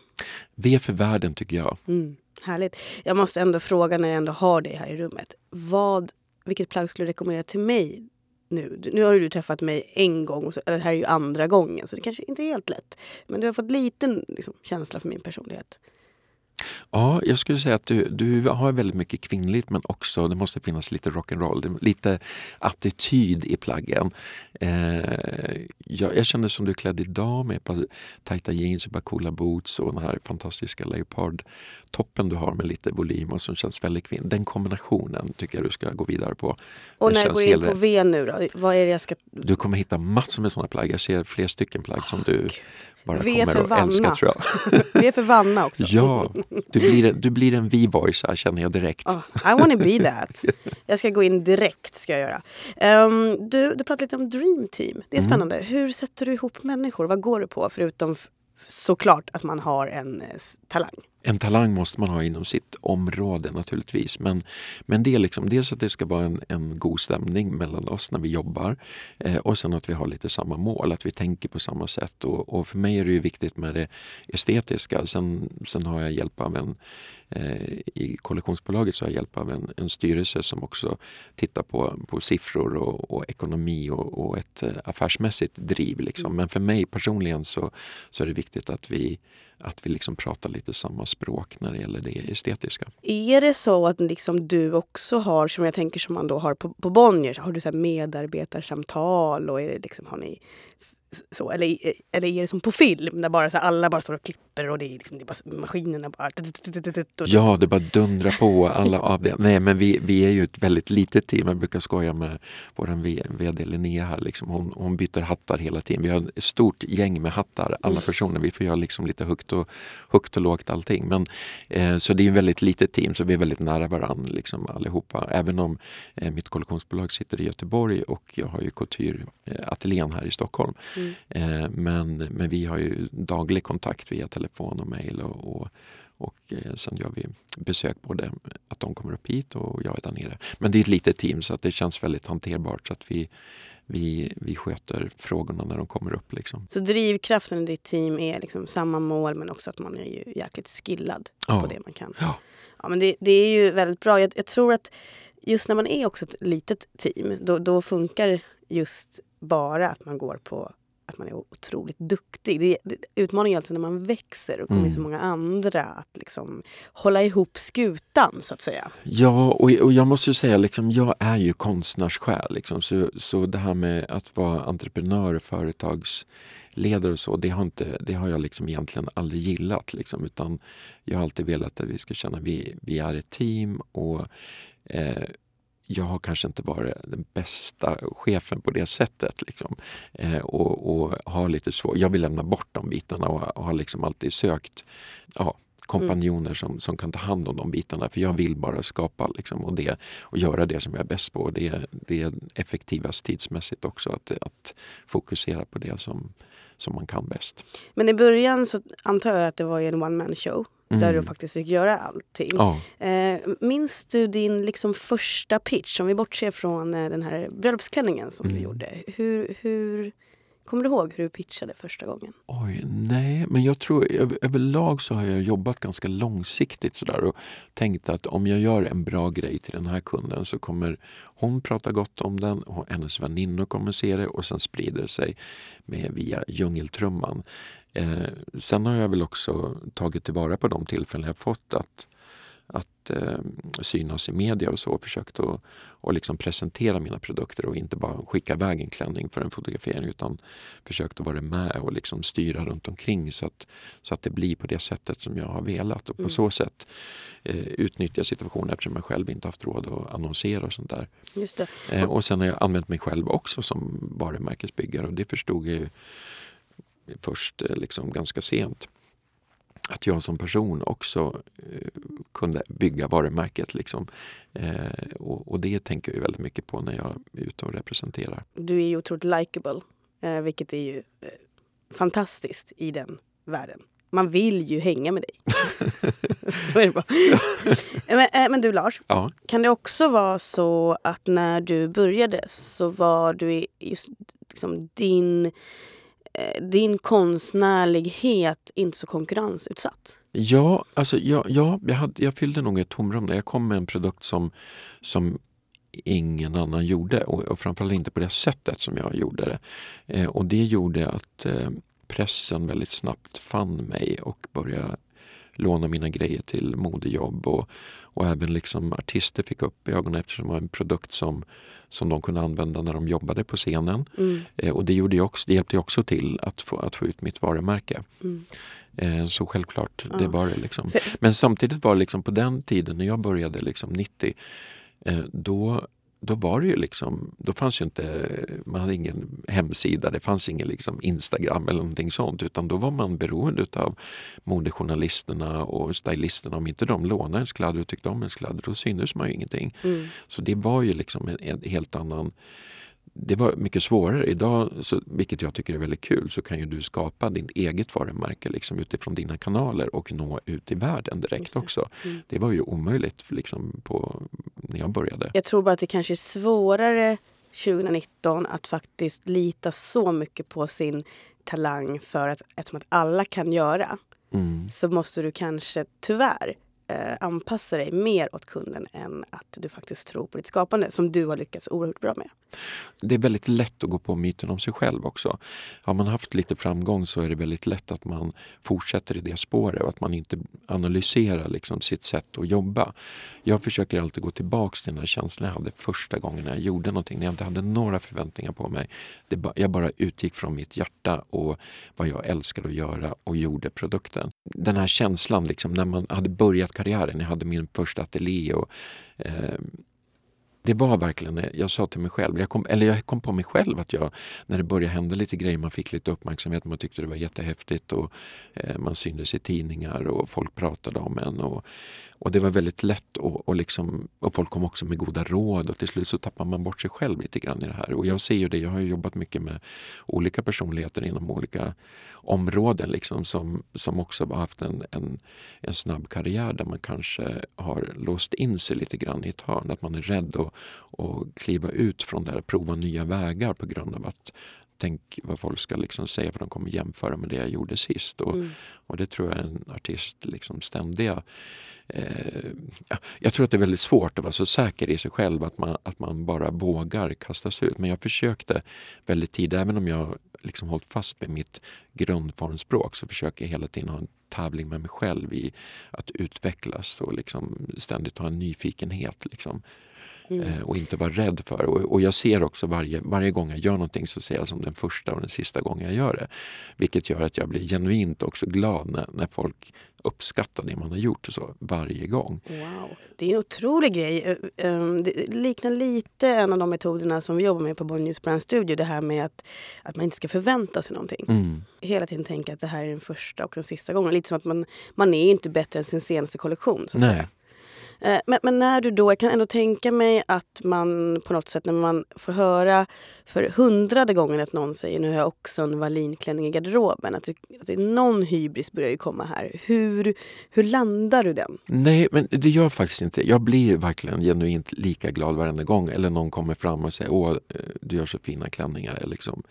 Speaker 2: V för världen tycker jag.
Speaker 1: Mm, härligt. Jag måste ändå fråga när jag ändå har dig här i rummet. Vad, vilket plagg skulle du rekommendera till mig nu. Nu har du träffat mig en gång, och så, eller det här är ju andra gången så det kanske inte är helt lätt. Men du har fått liten liksom, känsla för min personlighet.
Speaker 2: Ja, jag skulle säga att du, du har väldigt mycket kvinnligt men också det måste finnas lite rock'n'roll, lite attityd i plaggen. Eh, jag, jag känner som du är klädd idag med på tajta jeans, och coola boots och den här fantastiska leopardtoppen du har med lite volym och som känns väldigt kvinnlig. Den kombinationen tycker jag du ska gå vidare på.
Speaker 1: Och när jag går in på V nu då, vad är jag ska...
Speaker 2: Du kommer hitta massor med sådana plagg. Jag ser fler stycken plagg oh, som du Gud bara v kommer att älska tror jag.
Speaker 1: v för Vanna också.
Speaker 2: ja, du blir, en, du blir en V-voice här känner jag direkt.
Speaker 1: Oh, I wanna be that. Jag ska gå in direkt. ska jag göra. Um, du, du pratade lite om Dream Team. Det är mm. spännande. Mm. Hur sätter du ihop människor? Vad går du på förutom såklart att man har en eh, talang?
Speaker 2: En talang måste man ha inom sitt område naturligtvis. Men, men det är liksom, dels att det ska vara en, en god stämning mellan oss när vi jobbar eh, och sen att vi har lite samma mål, att vi tänker på samma sätt. Och, och för mig är det ju viktigt med det estetiska. Sen, sen har jag hjälp av en, eh, i kollektionsbolaget så har jag hjälp av en, en styrelse som också tittar på, på siffror och, och ekonomi och, och ett eh, affärsmässigt driv. Liksom. Mm. Men för mig personligen så, så är det viktigt att vi att vi liksom pratar lite samma språk när det gäller det estetiska.
Speaker 1: Är det så att liksom du också har, som jag tänker som man då har på, på Bonnier, har du så medarbetarsamtal och är det liksom, har ni så, eller, eller är det som på film där bara så alla bara står och klipper och det är, liksom, det är bara maskinerna bara...
Speaker 2: Ja, det bara dundrar på alla avdelningar. Nej, men vi, vi är ju ett väldigt litet team. Jag brukar skoja med vår VD Linnea här. Liksom. Hon, hon byter hattar hela tiden. Vi har ett stort gäng med hattar, alla personer. Vi får göra liksom lite högt och, högt och lågt allting. Men, eh, så det är ett väldigt litet team, så vi är väldigt nära varandra liksom, allihopa. Även om eh, mitt kollektionsbolag sitter i Göteborg och jag har ju couture-ateljén här i Stockholm. Mm. Eh, men, men vi har ju daglig kontakt via telefon och mejl och, och, och eh, sen gör vi besök både att de kommer upp hit och jag är där nere. Men det är ett litet team så att det känns väldigt hanterbart så att vi, vi, vi sköter frågorna när de kommer upp. Liksom.
Speaker 1: Så drivkraften i ditt team är liksom samma mål men också att man är ju jäkligt skillad ja. på det man kan.
Speaker 2: Ja.
Speaker 1: Ja, men det, det är ju väldigt bra. Jag, jag, tror att just när man är också ett litet team då, då funkar just bara att man går på att man är otroligt duktig. Det, det, utmaningen är alltså när man växer och kommer mm. så många andra att liksom hålla ihop skutan så att säga.
Speaker 2: Ja, och, och jag måste ju säga liksom, jag är ju konstnärssjäl. Liksom, så, så det här med att vara entreprenör företagsledare och så, det har, inte, det har jag liksom egentligen aldrig gillat. Liksom, utan jag har alltid velat att vi ska känna att vi, vi är ett team och eh, jag har kanske inte varit den bästa chefen på det sättet. Liksom. Eh, och, och har lite svår, Jag vill lämna bort de bitarna och, och har liksom alltid sökt ja, kompanjoner mm. som, som kan ta hand om de bitarna. För jag vill bara skapa liksom, och, det, och göra det som jag är bäst på. Det, det är effektivast tidsmässigt också att, att fokusera på det som, som man kan bäst.
Speaker 1: Men i början så antar jag att det var en one man show. Mm. Där du faktiskt fick göra allting. Ja. Eh, minns du din liksom första pitch, om vi bortser från eh, den här bröllopsklänningen som mm. du gjorde. Hur, hur, Kommer du ihåg hur du pitchade första gången?
Speaker 2: Oj, nej, men jag tror överlag så har jag jobbat ganska långsiktigt sådär och tänkt att om jag gör en bra grej till den här kunden så kommer hon prata gott om den och hennes väninnor kommer se det och sen sprider det sig med, via djungeltrumman. Eh, sen har jag väl också tagit tillvara på de tillfällen jag fått att att eh, synas i media och så. Försökt att och liksom presentera mina produkter och inte bara skicka iväg en klänning för en fotografering utan försökt att vara med och liksom styra runt omkring så att, så att det blir på det sättet som jag har velat och på mm. så sätt eh, utnyttja situationen eftersom jag själv inte haft råd att annonsera och sånt där. Eh, och sen har jag använt mig själv också som varumärkesbyggare och det förstod jag först eh, liksom ganska sent att jag som person också eh, kunde bygga varumärket. Liksom. Eh, och, och, det tänker jag väldigt mycket på när jag är ute och representerar.
Speaker 1: Du är ju otroligt likeable, eh, vilket är ju fantastiskt i den världen. Man vill ju hänga med dig. så är det bara. men, men, du Lars, ja. kan det också vara så att när du började så var du just liksom din Eh, din konstnärlighet inte så konkurrensutsatt?
Speaker 2: Ja, alltså, ja, ja jag, hade, jag fyllde nog ett tomrum när jag kom med en produkt som, som ingen annan gjorde och, och framförallt inte på det sättet som jag gjorde det. Eh, och det gjorde att eh, pressen väldigt snabbt fann mig och började låna mina grejer till modejobb och, och även liksom artister fick upp ögonen eftersom det var en produkt som, som de kunde använda när de jobbade på scenen. Mm. Eh, och det, gjorde också, det hjälpte också till att få, att få ut mitt varumärke. Mm. Eh, så självklart, ja. det var det. Liksom. Men samtidigt var det liksom på den tiden när jag började liksom 90 eh, då då var det ju liksom, då fanns ju inte, man hade ingen hemsida, det fanns ingen liksom Instagram eller någonting sånt utan då var man beroende av modejournalisterna och stylisterna. Om inte de lånade ens kläder och tyckte om ens kläder då syntes man ju ingenting. Mm. Så det var ju liksom en, en helt annan det var mycket svårare. Idag, så, vilket jag tycker är väldigt kul, så kan ju du skapa ditt eget varumärke liksom, utifrån dina kanaler och nå ut i världen direkt okay. också. Mm. Det var ju omöjligt liksom, på, när jag började.
Speaker 1: Jag tror bara att det kanske är svårare 2019 att faktiskt lita så mycket på sin talang för att eftersom att alla kan göra mm. så måste du kanske tyvärr eh, anpassa dig mer åt kunden än att du faktiskt tror på ditt skapande som du har lyckats oerhört bra med.
Speaker 2: Det är väldigt lätt att gå på myten om sig själv också. Har man haft lite framgång så är det väldigt lätt att man fortsätter i det spåret och att man inte analyserar liksom sitt sätt att jobba. Jag försöker alltid gå tillbaks till den här känslan jag hade första gången jag gjorde någonting, när jag inte hade några förväntningar på mig. Det, jag bara utgick från mitt hjärta och vad jag älskade att göra och gjorde produkten. Den här känslan liksom, när man hade börjat karriären. Jag hade min första ateljé och eh, det var verkligen, jag sa till mig själv, jag kom, eller jag kom på mig själv att jag, när det började hända lite grejer, man fick lite uppmärksamhet, man tyckte det var jättehäftigt och eh, man syntes i tidningar och folk pratade om en. Och, och det var väldigt lätt och, och, liksom, och folk kom också med goda råd och till slut så tappar man bort sig själv lite grann i det här. Och jag ser ju det, jag har jobbat mycket med olika personligheter inom olika områden liksom som, som också har haft en, en, en snabb karriär där man kanske har låst in sig lite grann i ett hörn. Att man är rädd att, att kliva ut från det här, prova nya vägar på grund av att tänk vad folk ska liksom säga för de kommer jämföra med det jag gjorde sist. Och, mm. och det tror jag är en artist liksom ständiga eh, jag tror att det är väldigt svårt att vara så säker i sig själv att man, att man bara vågar kasta sig ut. Men jag försökte väldigt tidigt, även om jag liksom hållit fast med mitt grundformspråk så försöker jag hela tiden ha en tävling med mig själv i att utvecklas och liksom ständigt ha en nyfikenhet. Liksom. Mm. Eh, och inte vara rädd för och, och jag ser också varje, varje gång jag gör någonting så ser jag som den första och den sista gången jag gör det. Vilket gör att jag blir genuint också glad när, när folk uppskattar det man har gjort och så varje gång.
Speaker 1: Wow, det är en otrolig grej. Det liknar lite en av de metoderna som vi jobbar med på Bonniers Brand Studio. Det här med att, att man inte ska förvänta sig någonting. Mm. Hela tiden tänka att det här är den första och den sista gången. Lite som att man, man är inte bättre än sin senaste kollektion.
Speaker 2: Nej.
Speaker 1: Säga. Eh, men, men, när du då, jag kan ändå tänka mig att man på något sätt när man får höra för hundrade gången att någon säger nu har jag också en Wallin-klänning i garderoben. Att det, att det är någon hybris börjar ju komma här. Hur, hur landar du den?
Speaker 2: Nej, men det gör jag faktiskt inte. Jag blir verkligen genuint lika glad varenda gång. Eller någon kommer fram och säger åh, eh, du gör så fina klänningar. Liksom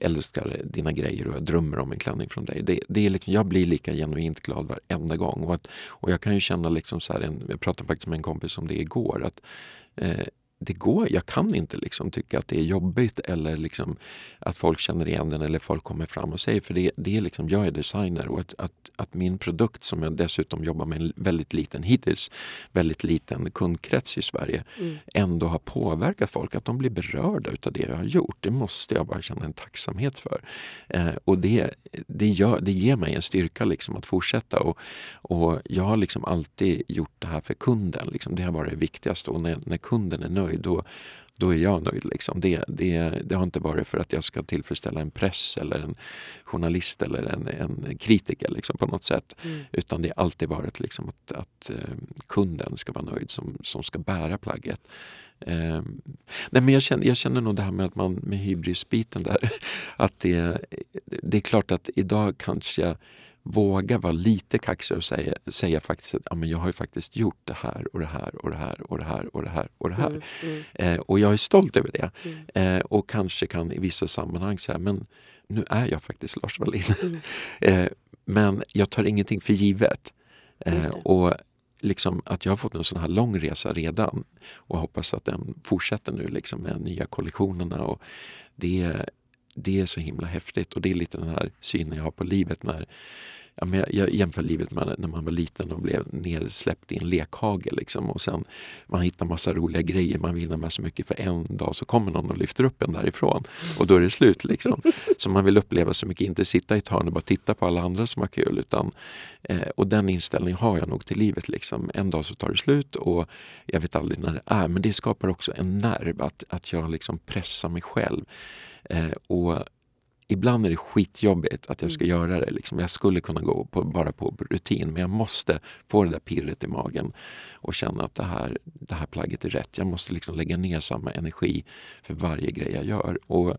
Speaker 2: älskar dina grejer och jag drömmer om en klänning från dig. Det, det är liksom, jag blir lika genuint glad varenda gång. Och, att, och jag kan ju känna, liksom så här, en, jag pratade faktiskt med en kompis om det igår, att eh, det går, jag kan inte liksom tycka att det är jobbigt eller liksom att folk känner igen den eller folk kommer fram och säger. För det, det är liksom, jag är designer och att, att, att, min produkt som jag dessutom jobbar med en väldigt liten, hittills väldigt liten kundkrets i Sverige mm. ändå har påverkat folk. Att de blir berörda utav det jag har gjort. Det måste jag bara känna en tacksamhet för. Eh, och det, det, gör, det ger mig en styrka liksom att fortsätta. Och, och jag har liksom alltid gjort det här för kunden. Liksom. Det har varit det viktigaste och när, när kunden är nöjd nöjd, då, då är jag nöjd. Liksom. Det, det, det har inte varit för att jag ska tillfredsställa en press eller en journalist eller en, en kritiker liksom, på något sätt. Mm. Utan det har alltid varit liksom, att, att uh, kunden ska vara nöjd som, som ska bära plagget. Uh, nej, men jag, känner, jag känner nog det här med att man med hybrisbiten där, att det, det är klart att idag kanske jag våga vara lite kaxig och säga, säga faktiskt att ja, men jag har ju faktiskt gjort det här och det här och det här och det här och det här och det här. Mm, mm. Eh, och jag är stolt över det. Mm. Eh, och kanske kan i vissa sammanhang säga men nu är jag faktiskt Lars Wallin. Mm. eh, men jag tar ingenting för givet. Eh, och liksom att jag har fått en sån här lång resa redan och hoppas att den fortsätter nu liksom med nya kollektionerna. Och det, det är så himla häftigt och det är lite den här synen jag har på livet när ja, men jag, jag jämför livet med när man var liten och blev nersläppt i en lekhage. Liksom. Och sen man hittar massa roliga grejer, man vinner med så mycket för en dag så kommer någon och lyfter upp en därifrån och då är det slut. Liksom. Så man vill uppleva så mycket, inte sitta i ett hörn och bara titta på alla andra som har kul. Utan, eh, och den inställningen har jag nog till livet. Liksom. En dag så tar det slut och jag vet aldrig när det är. Men det skapar också en nerv att, att jag liksom pressar mig själv. Eh, och ibland är det skitjobbigt att jag ska mm. göra det. Liksom. Jag skulle kunna gå på, bara på rutin men jag måste få det där pirret i magen och känna att det här, det här plagget är rätt. Jag måste liksom lägga ner samma energi för varje grej jag gör. Och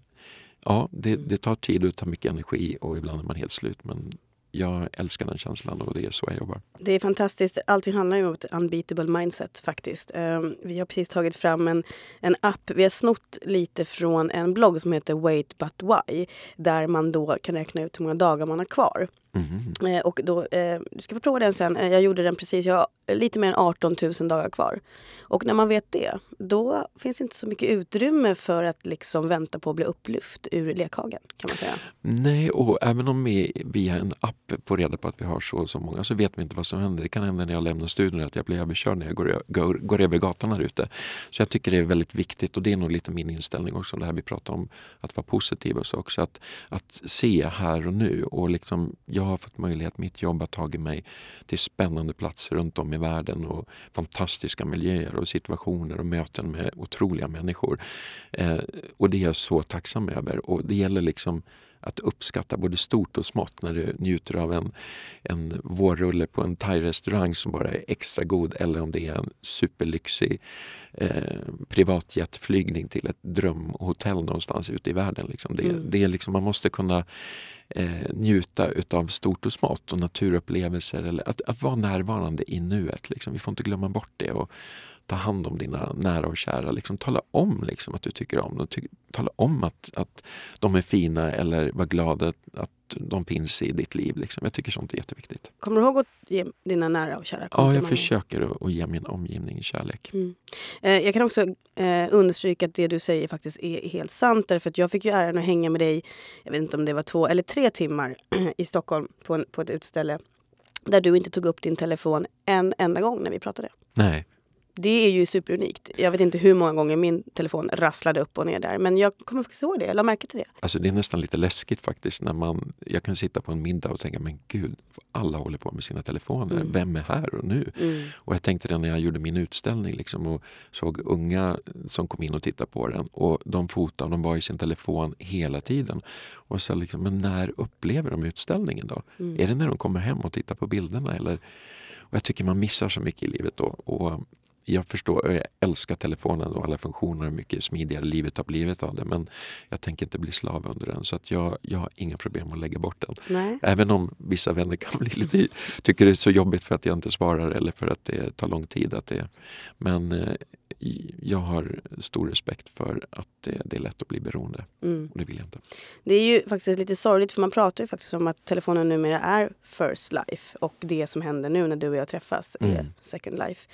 Speaker 2: Ja, det, det tar tid och tar mycket energi och ibland är man helt slut men jag älskar den känslan och det är så jag jobbar.
Speaker 1: Det är fantastiskt. Allting handlar ju om ett unbeatable mindset faktiskt. Ehm, vi har precis tagit fram en, en app. Vi har snott lite från en blogg som heter Wait But Why. Där man då kan räkna ut hur många dagar man har kvar. Mm. Och då, eh, du ska få prova den sen. Eh, jag gjorde den precis, jag har lite mer än 18 000 dagar kvar. Och när man vet det, då finns det inte så mycket utrymme för att liksom vänta på att bli upplyft ur lekhagen. kan man säga.
Speaker 2: Nej, och även om vi via en app får reda på att vi har så och så många så vet vi inte vad som händer. Det kan hända när jag lämnar studion att jag blir överkörd när jag går, går, går över gatan här ute. Så jag tycker det är väldigt viktigt och det är nog lite min inställning också, det här vi pratar om att vara positiv och så också. Att, att se här och nu och liksom, jag har fått möjlighet, mitt jobb har tagit mig till spännande platser runt om i världen och fantastiska miljöer och situationer och möten med otroliga människor. Eh, och det är jag så tacksam över och det gäller liksom att uppskatta både stort och smått när du njuter av en, en vårrulle på en thai-restaurang som bara är extra god eller om det är en superlyxig eh, privatjetflygning till ett drömhotell någonstans ute i världen. Liksom. Det, mm. det är liksom, man måste kunna eh, njuta utav stort och smått och naturupplevelser. Eller att, att vara närvarande i nuet. Liksom. Vi får inte glömma bort det. Och ta hand om dina nära och kära. Liksom, tala om liksom, att du tycker om dem. Ty tala om att, att de är fina eller var glad att, att de finns i ditt liv. Liksom. Jag tycker sånt är jätteviktigt.
Speaker 1: Kommer du ihåg att ge dina nära och kära
Speaker 2: Ja, jag försöker att, att ge min omgivning kärlek. Mm.
Speaker 1: Eh, jag kan också eh, understryka att det du säger faktiskt är helt sant. Därför att jag fick ju äran att hänga med dig, jag vet inte om det var två eller tre timmar i Stockholm på, en, på ett utställe där du inte tog upp din telefon en enda gång när vi pratade.
Speaker 2: Nej.
Speaker 1: Det är ju superunikt. Jag vet inte hur många gånger min telefon rasslade upp och ner där. Men jag kommer faktiskt ihåg det. Jag märke till det.
Speaker 2: Alltså det är nästan lite läskigt faktiskt. när man, Jag kan sitta på en middag och tänka, men gud, alla håller på med sina telefoner. Mm. Vem är här och nu? Mm. Och jag tänkte det när jag gjorde min utställning liksom, och såg unga som kom in och tittade på den. Och de fotade, de var i sin telefon hela tiden. Och så liksom, men när upplever de utställningen då? Mm. Är det när de kommer hem och tittar på bilderna? Eller? Och jag tycker man missar så mycket i livet då. Och jag förstår, jag älskar telefonen och alla funktioner och mycket smidigare livet har blivit av det. Men jag tänker inte bli slav under den så att jag, jag har inga problem att lägga bort den.
Speaker 1: Nej.
Speaker 2: Även om vissa vänner kan bli lite, tycker det är så jobbigt för att jag inte svarar eller för att det tar lång tid. Att det, men eh, jag har stor respekt för att det, det är lätt att bli beroende. Mm. Och det vill jag inte.
Speaker 1: Det är ju faktiskt lite sorgligt för man pratar ju faktiskt om att telefonen numera är first life och det som händer nu när du och jag träffas mm. är second life.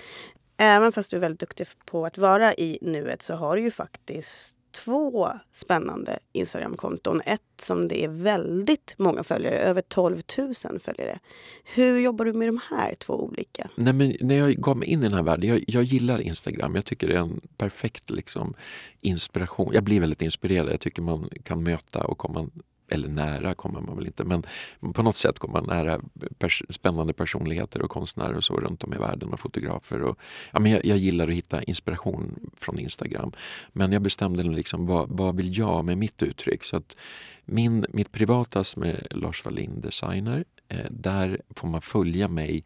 Speaker 1: Även fast du är väldigt duktig på att vara i nuet så har du ju faktiskt två spännande Instagramkonton. Ett som det är väldigt många följare, över 12 000 följare. Hur jobbar du med de här två olika?
Speaker 2: Nej, men när jag gav mig in i den här världen, jag, jag gillar Instagram. Jag tycker det är en perfekt liksom, inspiration. Jag blir väldigt inspirerad. Jag tycker man kan möta och komma eller nära kommer man väl inte, men på något sätt kommer man nära pers spännande personligheter och konstnärer och så runt om i världen och fotografer. Och, ja, men jag, jag gillar att hitta inspiration från Instagram. Men jag bestämde liksom, vad, vad vill jag med mitt uttryck? Så att min, mitt privatas med Lars Wallin Designer, eh, där får man följa mig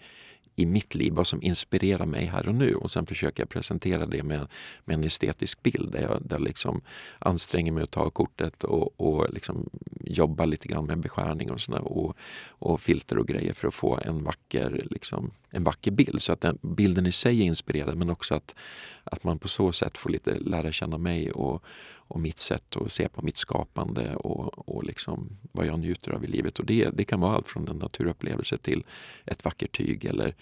Speaker 2: i mitt liv, vad som inspirerar mig här och nu. Och sen försöker jag presentera det med, med en estetisk bild där jag, där liksom anstränger mig att ta kortet och, och liksom jobba lite grann med beskärning och, såna, och, och filter och grejer för att få en vacker, liksom, en vacker bild. Så att den, bilden i sig är inspirerad men också att, att man på så sätt får lite lära känna mig och, och mitt sätt att se på mitt skapande och, och liksom vad jag njuter av i livet. Och det, det kan vara allt från en naturupplevelse till ett vackert tyg eller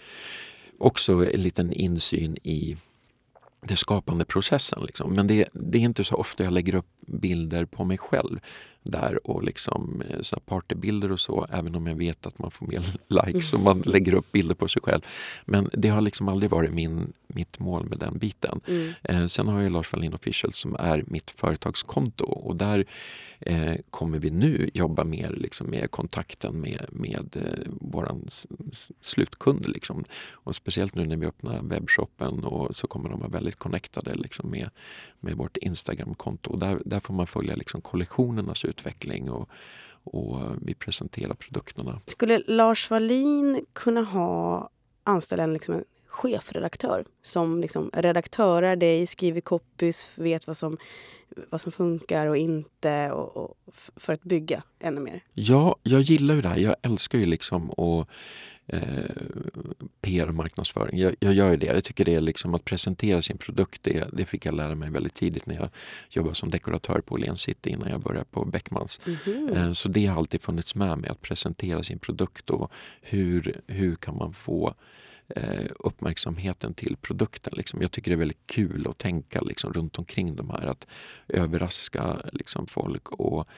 Speaker 2: också en liten insyn i den skapande processen. Liksom. Men det, det, är inte så ofta jag lägger upp bilder på mig själv där och liksom eh, såna partybilder och så, även om jag vet att man får mer likes om man lägger upp bilder på sig själv. Men det har liksom aldrig varit min, mitt mål med den biten. Mm. Eh, sen har jag Lars Wallin Official som är mitt företagskonto och där eh, kommer vi nu jobba mer liksom, med kontakten med, med eh, våran slutkund. Liksom. Och speciellt nu när vi öppnar webbshoppen och så kommer de vara väldigt connectade liksom, med, med vårt Instagramkonto. Där, där får man följa liksom, kollektionernas utveckling och, och vi presenterar produkterna.
Speaker 1: Skulle Lars Wallin kunna ha anställa en, liksom en chefredaktör som liksom redaktörar dig, skriver copies, vet vad som, vad som funkar och inte och, och för att bygga ännu mer?
Speaker 2: Ja, jag gillar ju det här. Jag älskar ju liksom att eh, PR och marknadsföring. Jag, jag gör det. Jag tycker det är liksom att presentera sin produkt. Det, det fick jag lära mig väldigt tidigt när jag jobbade som dekoratör på Åhléns City innan jag började på Beckmans. Mm -hmm. eh, så det har alltid funnits med mig att presentera sin produkt och hur, hur kan man få eh, uppmärksamheten till produkten. Liksom. Jag tycker det är väldigt kul att tänka liksom, runt omkring de här. Att överraska liksom, folk och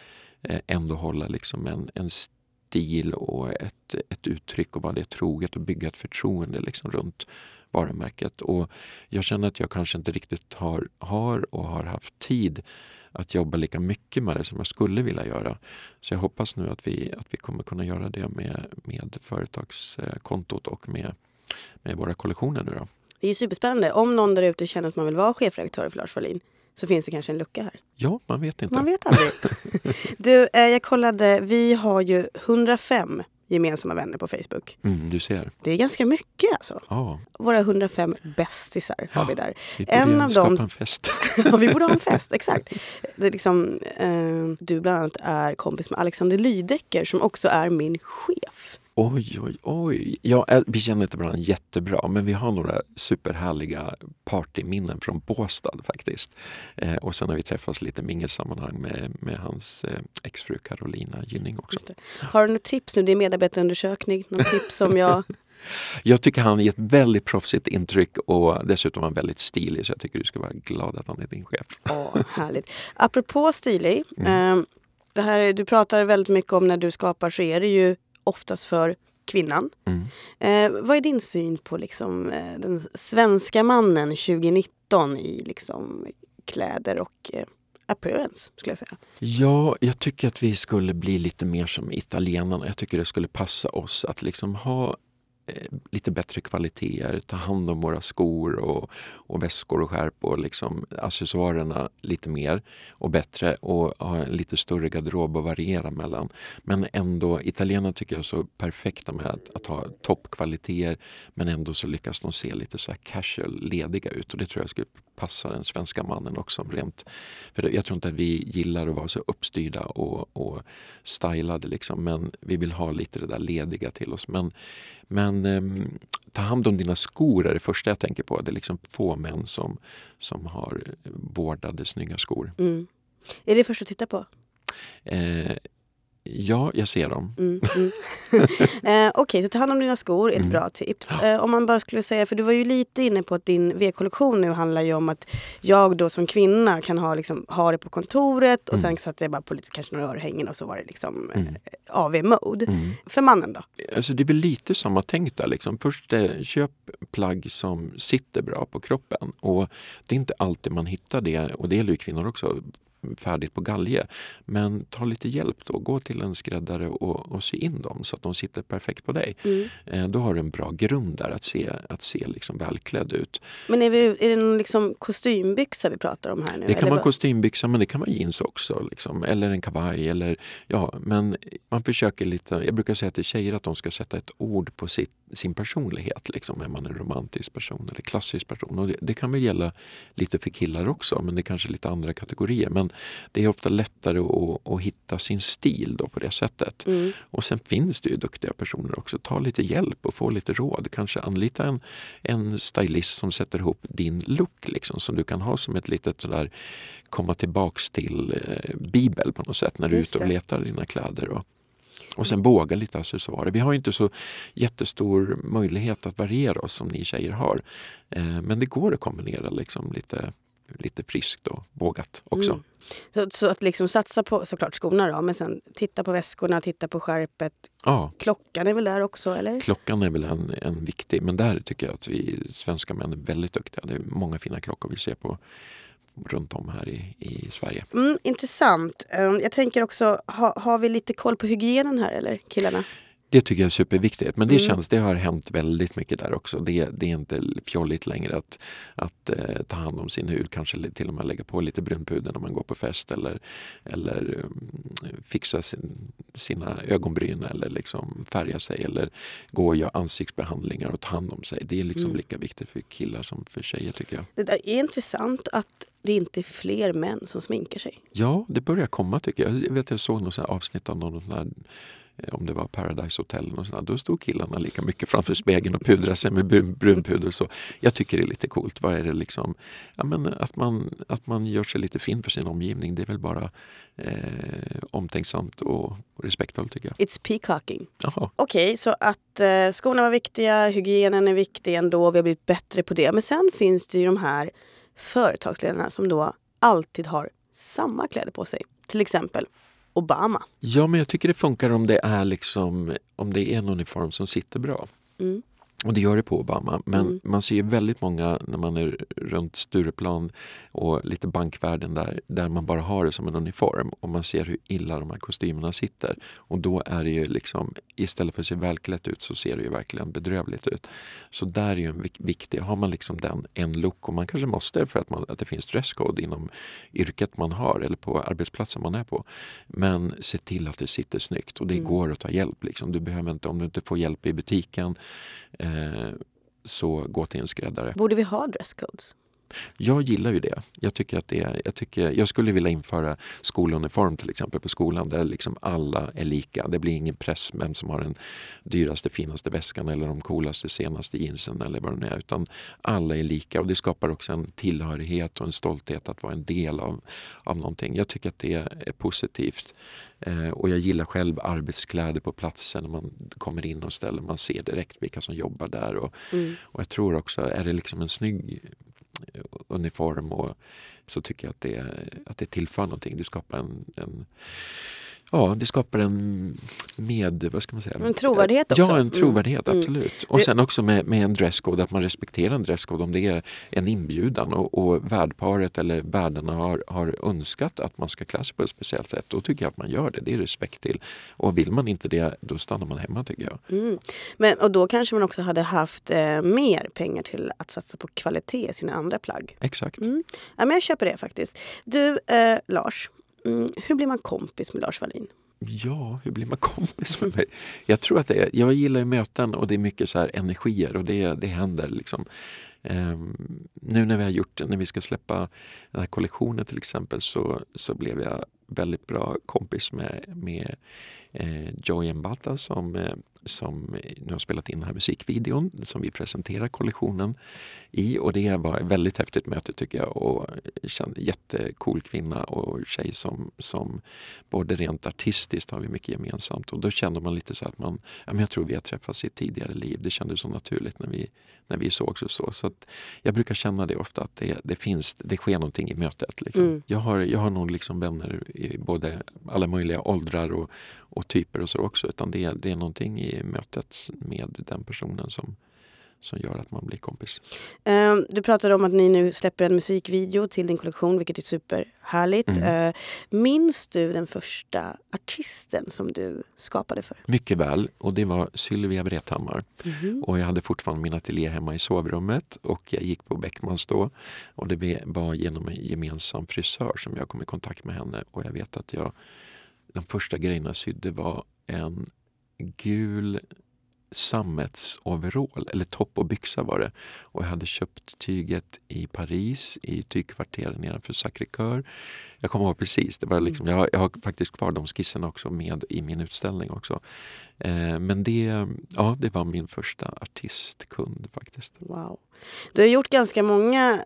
Speaker 2: eh, ändå hålla liksom, en, en stil och ett, ett uttryck och vara det troget och bygga ett förtroende liksom runt varumärket. Och jag känner att jag kanske inte riktigt har, har och har haft tid att jobba lika mycket med det som jag skulle vilja göra. Så jag hoppas nu att vi, att vi kommer kunna göra det med, med företagskontot och med, med våra kollektioner nu då.
Speaker 1: Det är superspännande. Om någon där ute känner att man vill vara chefredaktör för Lars Wallin så finns det kanske en lucka här.
Speaker 2: Ja, man vet inte.
Speaker 1: Man vet aldrig. du, eh, jag kollade, vi har ju 105 gemensamma vänner på Facebook.
Speaker 2: Mm, du ser.
Speaker 1: Det är ganska mycket alltså.
Speaker 2: Ja.
Speaker 1: Våra 105 bästisar har vi där.
Speaker 2: Vi borde en av dem... en fest.
Speaker 1: ja, vi borde ha en fest, exakt. Det liksom, eh, du bland annat är kompis med Alexander Lydecker som också är min chef.
Speaker 2: Oj, oj, oj. Ja, vi känner inte varandra jättebra men vi har några superhärliga partyminnen från Båstad faktiskt. Eh, och sen har vi träffats lite mingelsammanhang med, med hans eh, exfru Carolina Gynning också.
Speaker 1: Har du något tips nu? Det är medarbetarundersökning. Något tips som jag
Speaker 2: Jag tycker han ger ett väldigt proffsigt intryck och dessutom är han väldigt stilig så jag tycker du ska vara glad att han är din chef.
Speaker 1: Åh, härligt. Apropå stilig. Mm. Eh, det här, du pratar väldigt mycket om när du skapar så är det ju oftast för kvinnan.
Speaker 2: Mm.
Speaker 1: Eh, vad är din syn på liksom, eh, den svenska mannen 2019 i liksom, kläder och eh, appearance skulle jag säga.
Speaker 2: Ja, jag tycker att vi skulle bli lite mer som italienarna. Jag tycker det skulle passa oss att liksom ha Eh, lite bättre kvaliteter, ta hand om våra skor och, och väskor och skärp och liksom accessoarerna lite mer och bättre och ha en lite större garderob att variera mellan. Men ändå, italienarna tycker jag är så perfekta med att, att ha toppkvaliteter men ändå så lyckas de se lite så här casual, lediga ut och det tror jag skulle passa den svenska mannen också. Rent, för jag tror inte att vi gillar att vara så uppstyrda och, och stylade liksom, men vi vill ha lite det där lediga till oss. Men, men um, ta hand om dina skor är det första jag tänker på. Det är liksom få män som, som har vårdade snygga skor.
Speaker 1: Mm. Är det första att titta på?
Speaker 2: Eh, Ja, jag ser dem.
Speaker 1: Mm, mm. eh, Okej, okay, så ta hand om dina skor är ett mm. bra tips. Eh, om man bara skulle säga, för du var ju lite inne på att din V-kollektion nu handlar ju om att jag då som kvinna kan ha, liksom, ha det på kontoret och mm. sen satte jag bara på lite, kanske några örhängen och så var det liksom eh, mm. AV-mode. Mm. För mannen då?
Speaker 2: Alltså det är väl lite samma tänk där. Liksom. Först eh, köp plagg som sitter bra på kroppen. Och det är inte alltid man hittar det, och det gäller ju kvinnor också färdigt på galge. Men ta lite hjälp då. Gå till en skräddare och, och sy in dem så att de sitter perfekt på dig. Mm. Eh, då har du en bra grund där att se, att se liksom välklädd ut.
Speaker 1: Men är, vi, är det någon liksom kostymbyxa vi pratar om här nu?
Speaker 2: Det kan vara kostymbyxa men det kan vara jeans också. Liksom. Eller en kavaj. Eller, ja, men man försöker lite, jag brukar säga till tjejer att de ska sätta ett ord på sitt, sin personlighet. Liksom. Är man en romantisk person eller klassisk person? Och det, det kan väl gälla lite för killar också men det är kanske lite andra kategorier. Men det är ofta lättare att, att hitta sin stil då på det sättet. Mm. Och sen finns det ju duktiga personer också. Ta lite hjälp och få lite råd. Kanske anlita en, en stylist som sätter ihop din look liksom, som du kan ha som ett litet sådär komma tillbaks till eh, bibel på något sätt när du är ute och letar dina kläder. Och, och sen våga lite accessoarer. Vi har inte så jättestor möjlighet att variera oss som ni tjejer har. Eh, men det går att kombinera liksom lite lite friskt och vågat också. Mm.
Speaker 1: Så, så, att liksom satsa på såklart skorna då, men sen titta på väskorna, titta på skärpet.
Speaker 2: Ja.
Speaker 1: Klockan är väl där också eller?
Speaker 2: Klockan är väl en, en viktig, men där tycker jag att vi svenska män är väldigt duktiga. Det är många fina klockor vi ser på runt om här i, i Sverige.
Speaker 1: Mm, intressant. Ehm, jag tänker också, ha, har vi lite koll på hygienen här eller killarna?
Speaker 2: Det tycker jag är superviktigt. Men det, mm. känns, det har hänt väldigt mycket där också. Det, det är inte fjolligt längre att, att eh, ta hand om sin hud. Kanske till och med lägga på lite brunpuder när man går på fest eller, eller um, fixa sin, sina ögonbryn eller liksom färga sig eller gå och göra ansiktsbehandlingar och ta hand om sig. Det är liksom mm. lika viktigt för killar som för tjejer tycker jag.
Speaker 1: Det där är intressant att det inte är fler män som sminkar sig.
Speaker 2: Ja, det börjar komma tycker jag. Jag, vet, jag såg något avsnitt av någon sån här om det var Paradise Hotel, och sådär, då stod killarna lika mycket framför spegeln och pudrade sig med brunpuder. Så jag tycker det är lite coolt. Vad är det liksom? Ja, men att, man, att man gör sig lite fin för sin omgivning, det är väl bara eh, omtänksamt och respektfullt tycker jag.
Speaker 1: It's peacocking.
Speaker 2: Okej,
Speaker 1: okay, så att eh, skorna var viktiga, hygienen är viktig ändå, vi har blivit bättre på det. Men sen finns det ju de här företagsledarna som då alltid har samma kläder på sig. Till exempel Obama.
Speaker 2: Ja, men jag tycker det funkar om det är liksom om det är en uniform som sitter bra. Mm. Och det gör det på Obama. Men mm. man ser väldigt många när man är runt Stureplan och lite bankvärlden där, där man bara har det som en uniform och man ser hur illa de här kostymerna sitter. Och då är det ju liksom, istället för att se välklätt ut så ser det ju verkligen bedrövligt ut. Så där är ju en viktig, har man liksom den en look och man kanske måste för att, man, att det finns dresscode inom yrket man har eller på arbetsplatsen man är på. Men se till att det sitter snyggt och det mm. går att ta hjälp. Liksom. Du behöver inte, om du inte får hjälp i butiken eh, Eh, så gå till en skräddare.
Speaker 1: Borde vi ha dresscodes?
Speaker 2: Jag gillar ju det. Jag, tycker att det jag, tycker, jag skulle vilja införa skoluniform till exempel på skolan där liksom alla är lika. Det blir ingen press vem som har den dyraste, finaste väskan eller de coolaste, senaste jeansen eller vad det är. Utan alla är lika och det skapar också en tillhörighet och en stolthet att vara en del av, av någonting. Jag tycker att det är positivt. Eh, och jag gillar själv arbetskläder på platsen när man kommer in och ställer. Man ser direkt vilka som jobbar där. Och, mm. och jag tror också, är det liksom en snygg uniform och så tycker jag att det, att det tillför någonting. Det skapar en, en Ja, det skapar en med, vad ska man säga?
Speaker 1: En trovärdighet också.
Speaker 2: Ja, en mm. trovärdighet, mm. absolut. Och sen också med, med en dresscode, att man respekterar en dresscode om det är en inbjudan och, och värdparet eller värdarna har, har önskat att man ska klä sig på ett speciellt sätt. Då tycker jag att man gör det, det är respekt till. Och vill man inte det, då stannar man hemma tycker jag.
Speaker 1: Mm. Men, och då kanske man också hade haft eh, mer pengar till att satsa på kvalitet i sina andra plagg.
Speaker 2: Exakt.
Speaker 1: Mm. Ja, men jag köper det faktiskt. Du, eh, Lars, Mm, hur blir man kompis med Lars Wallin?
Speaker 2: Ja, hur blir man kompis med mig? Jag tror att det är, jag gillar möten och det är mycket så här energier och det, det händer. Liksom. Um, nu när vi har gjort, när vi ska släppa den här kollektionen till exempel så, så blev jag väldigt bra kompis med, med eh, Joey Mbata som, eh, som eh, nu har spelat in den här musikvideon som vi presenterar kollektionen i. Och det var ett väldigt häftigt möte tycker jag och jättecool kvinna och tjej som, som både rent artistiskt har vi mycket gemensamt och då kände man lite så att man, ja, men jag tror vi har träffats i ett tidigare liv. Det kändes så naturligt när vi, när vi sågs och så. så jag brukar känna det ofta att det, det finns, det sker någonting i mötet. Liksom. Mm. Jag, har, jag har nog liksom vänner i både alla möjliga åldrar och, och typer och så också. Utan det, det är någonting i mötet med den personen som, som gör att man blir kompis.
Speaker 1: Uh, du pratade om att ni nu släpper en musikvideo till din kollektion, vilket är superhärligt. Mm. Uh, minns du den första artisten som du skapade för?
Speaker 2: Mycket väl, och det var Sylvia Vrethammar. Mm. Och jag hade fortfarande min ateljé hemma i sovrummet och jag gick på Beckmans då. Och det var genom en gemensam frisör som jag kom i kontakt med henne och jag vet att jag de första grejerna jag sydde var en gul sammetsoverall, eller topp och byxa var det. Och jag hade köpt tyget i Paris, i tygkvarteret nedanför Sacré-Cœur. Jag kommer ihåg precis, det var liksom, jag, har, jag har faktiskt kvar de skisserna också med i min utställning också. Eh, men det, ja, det var min första artistkund faktiskt.
Speaker 1: Wow. Du har gjort ganska många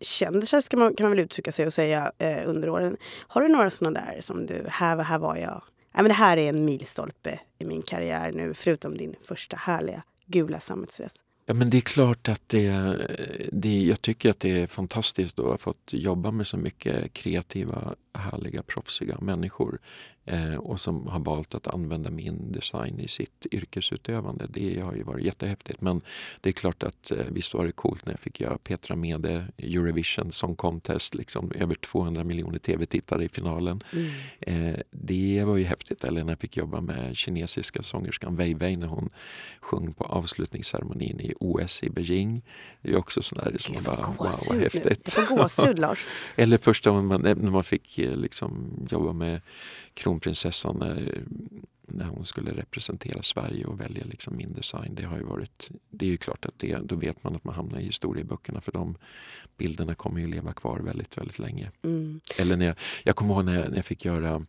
Speaker 1: kändisar ska man, kan man väl uttrycka sig och säga eh, under åren. Har du några sådana där som du, här, här var jag Nej, men det här är en milstolpe i min karriär nu, förutom din första härliga gula sammetsdress.
Speaker 2: Ja, men det är klart att det, det, jag tycker att det är fantastiskt att ha fått jobba med så mycket kreativa, härliga, proffsiga människor eh, och som har valt att använda min design i sitt yrkesutövande. Det har ju varit jättehäftigt. Men det är klart att eh, visst var det coolt när jag fick göra Petra Mede, Eurovision Song Contest, liksom över 200 miljoner tv-tittare i finalen. Mm. Eh, det var ju häftigt. Eller när jag fick jobba med kinesiska sångerskan Wei Wei när hon sjöng på avslutningsceremonin i OS i Beijing. Det är också sådär som man bara, wow vad häftigt. Eller första gången man, när man fick liksom jobba med kronprinsessan när, när hon skulle representera Sverige och välja liksom min design. Det har ju varit, det är ju klart att det, då vet man att man hamnar i historieböckerna för de bilderna kommer ju leva kvar väldigt, väldigt länge. Mm. Eller när jag, jag kommer ihåg när jag, när jag fick göra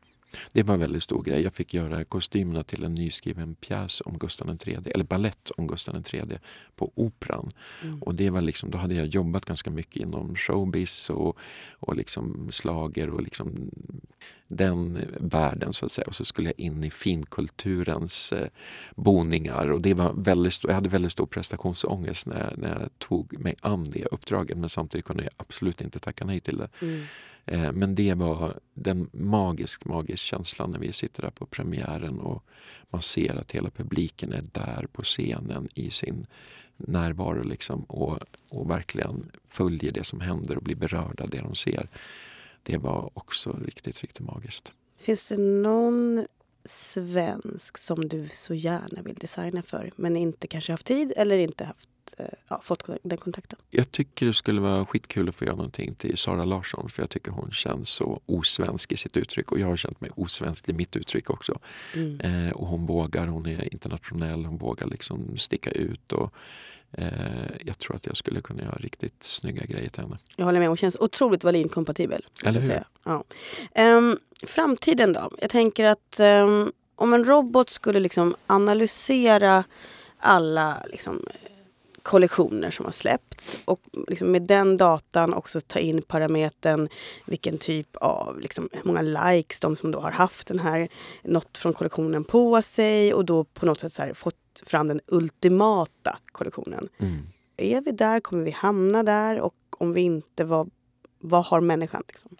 Speaker 2: det var en väldigt stor grej. Jag fick göra kostymerna till en nyskriven pjäs om Gustav III, eller ballett om Gustav III på Operan. Mm. Och det var liksom, då hade jag jobbat ganska mycket inom showbiz och, och liksom slager och liksom den världen så att säga. Och så skulle jag in i finkulturens eh, boningar och det var väldigt stor, jag hade väldigt stor prestationsångest när, när jag tog mig an det uppdraget men samtidigt kunde jag absolut inte tacka nej till det. Mm. Eh, men det var den magisk, magisk känslan när vi sitter där på premiären och man ser att hela publiken är där på scenen i sin närvaro liksom och, och verkligen följer det som händer och blir berörda av det de ser. Det var också riktigt, riktigt magiskt.
Speaker 1: Finns det någon svensk som du så gärna vill designa för men inte kanske haft tid eller inte haft ja, fått den kontakten.
Speaker 2: Jag tycker det skulle vara skitkul att få göra någonting till Sara Larsson för jag tycker hon känns så osvensk i sitt uttryck och jag har känt mig osvensk i mitt uttryck också. Mm. Eh, och hon vågar, hon är internationell, hon vågar liksom sticka ut och eh, jag tror att jag skulle kunna göra riktigt snygga grejer till henne.
Speaker 1: Jag håller med, hon känns otroligt Wallin-kompatibel.
Speaker 2: Eller hur?
Speaker 1: Ja. Um, framtiden då? Jag tänker att um, om en robot skulle liksom analysera alla liksom, kollektioner som har släppts och liksom med den datan också ta in parametern vilken typ av, liksom, hur många likes de som då har haft den här, något från kollektionen på sig och då på något sätt här, fått fram den ultimata kollektionen. Mm. Är vi där? Kommer vi hamna där? Och om vi inte, vad, vad har människan? Liksom?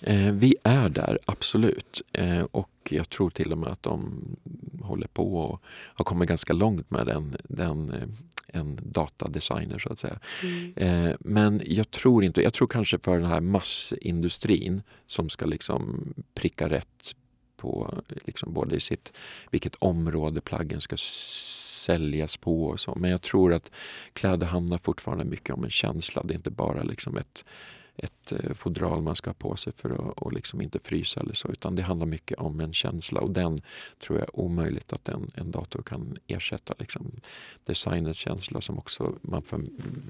Speaker 2: Eh, vi är där, absolut. Eh, och jag tror till och med att de håller på och har kommit ganska långt med den, den eh, en datadesigner så att säga. Mm. Eh, men jag tror inte, jag tror kanske för den här massindustrin som ska liksom pricka rätt på liksom både i sitt, vilket område plaggen ska säljas på och så. Men jag tror att kläder handlar fortfarande mycket om en känsla. Det är inte bara liksom ett ett eh, fodral man ska ha på sig för att och liksom inte frysa eller så. Utan det handlar mycket om en känsla och den tror jag är omöjligt att en, en dator kan ersätta. Liksom designers känsla som också man får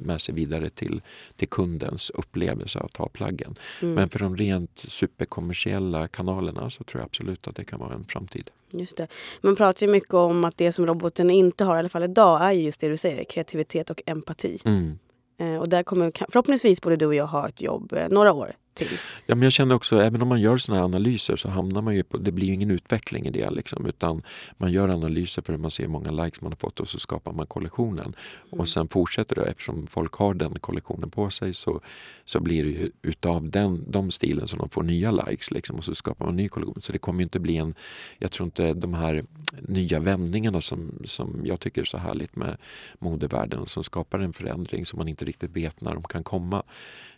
Speaker 2: med sig vidare till, till kundens upplevelse att ha plaggen. Mm. Men för de rent superkommersiella kanalerna så tror jag absolut att det kan vara en framtid.
Speaker 1: Just det. Man pratar ju mycket om att det som roboten inte har, i alla fall idag, är just det du säger, kreativitet och empati. Mm. Eh, och där kommer förhoppningsvis både du och jag ha ett jobb eh, några år till.
Speaker 2: Ja, men jag känner också, även om man gör såna här analyser så hamnar man ju på, det blir ju ingen utveckling i det. Liksom, utan man gör analyser för att man ser hur många likes man har fått och så skapar man kollektionen. Mm. Och sen fortsätter det, eftersom folk har den kollektionen på sig så, så blir det ju utav den, de stilen som de får nya likes liksom, och så skapar man en ny kollektion. Så det kommer inte bli en, jag tror inte de här nya vändningarna som, som jag tycker är så härligt med modevärlden som skapar en förändring som man inte riktigt vet när de kan komma.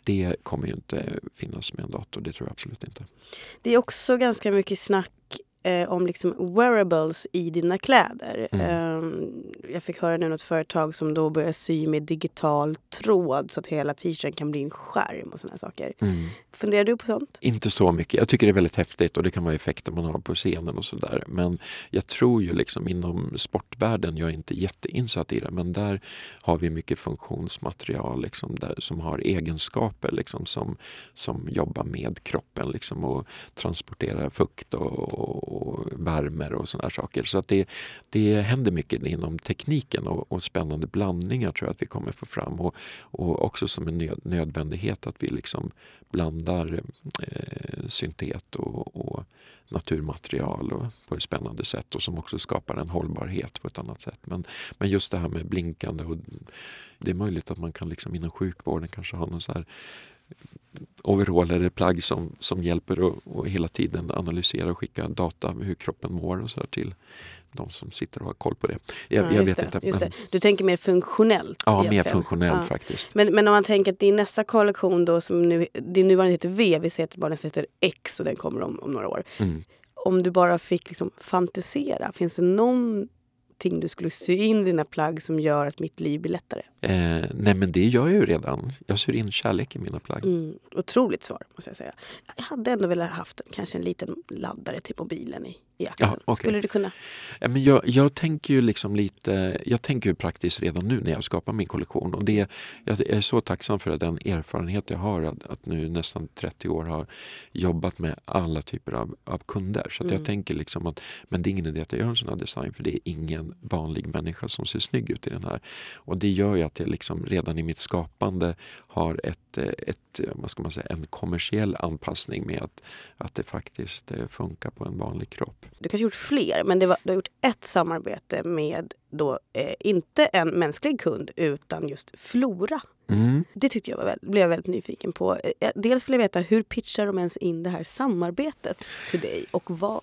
Speaker 2: Det kommer ju inte finnas med en dator, det tror jag absolut inte.
Speaker 1: Det är också ganska mycket snack eh, om liksom wearables i dina kläder. Mm. Eh, jag fick höra nu något företag som då börjar sy med digital tråd så att hela t-shirten kan bli en skärm och sådana saker. Mm. Funderar du på sånt?
Speaker 2: Inte så mycket. Jag tycker det är väldigt häftigt och det kan vara effekter man har på scenen och sådär. Men jag tror ju liksom inom sportvärlden, jag är inte jätteinsatt i det, men där har vi mycket funktionsmaterial liksom där, som har egenskaper liksom som, som jobbar med kroppen liksom och transporterar fukt och, och och värmer och sådana saker. Så att det, det händer mycket inom tekniken och, och, spännande blandningar tror jag att vi kommer få fram. Och, och också som en nödvändighet att vi liksom blandar eh, syntet och, och naturmaterial och på ett spännande sätt och som också skapar en hållbarhet på ett annat sätt. Men, men just det här med blinkande och det är möjligt att man kan liksom inom sjukvården kanske ha någon så här overall eller plagg som, som hjälper att hela tiden analysera och skicka data hur kroppen mår och så till de som sitter och har koll på det. Jag, ja, jag vet
Speaker 1: det,
Speaker 2: inte.
Speaker 1: Men... Det. Du tänker mer funktionellt?
Speaker 2: Ja, egentligen. mer funktionellt ja. faktiskt.
Speaker 1: Men, men om man tänker att din nästa kollektion då som nu, din nuvarande heter V, vi säger att bara heter X och den kommer om, om några år. Mm. Om du bara fick liksom fantisera, finns det någon någonting du skulle sy in dina plagg som gör att mitt liv blir lättare?
Speaker 2: Eh, nej men det gör jag ju redan. Jag syr in kärlek i mina plagg. Mm,
Speaker 1: otroligt svar måste jag säga. Jag hade ändå velat haft kanske en liten laddare till mobilen i axeln. Ja, okay. Skulle du kunna?
Speaker 2: Ja, men jag, jag, tänker ju liksom lite, jag tänker ju praktiskt redan nu när jag skapar min kollektion. Och det, jag är så tacksam för den erfarenhet jag har att, att nu nästan 30 år har jobbat med alla typer av, av kunder. Så mm. jag tänker liksom att men det är ingen idé att jag gör en sån här design för det är ingen vanlig människa som ser snygg ut i den här. Och det gör ju att jag liksom redan i mitt skapande har ett, ett, vad ska man säga, en kommersiell anpassning med att, att det faktiskt eh, funkar på en vanlig kropp
Speaker 1: du kanske gjort fler, men det var, du har gjort ett samarbete med då, eh, inte en mänsklig kund utan just Flora. Mm. Det tyckte jag var väldigt, blev jag väldigt nyfiken på. Eh, dels vill jag veta hur pitchar de ens in det här samarbetet till dig och vad,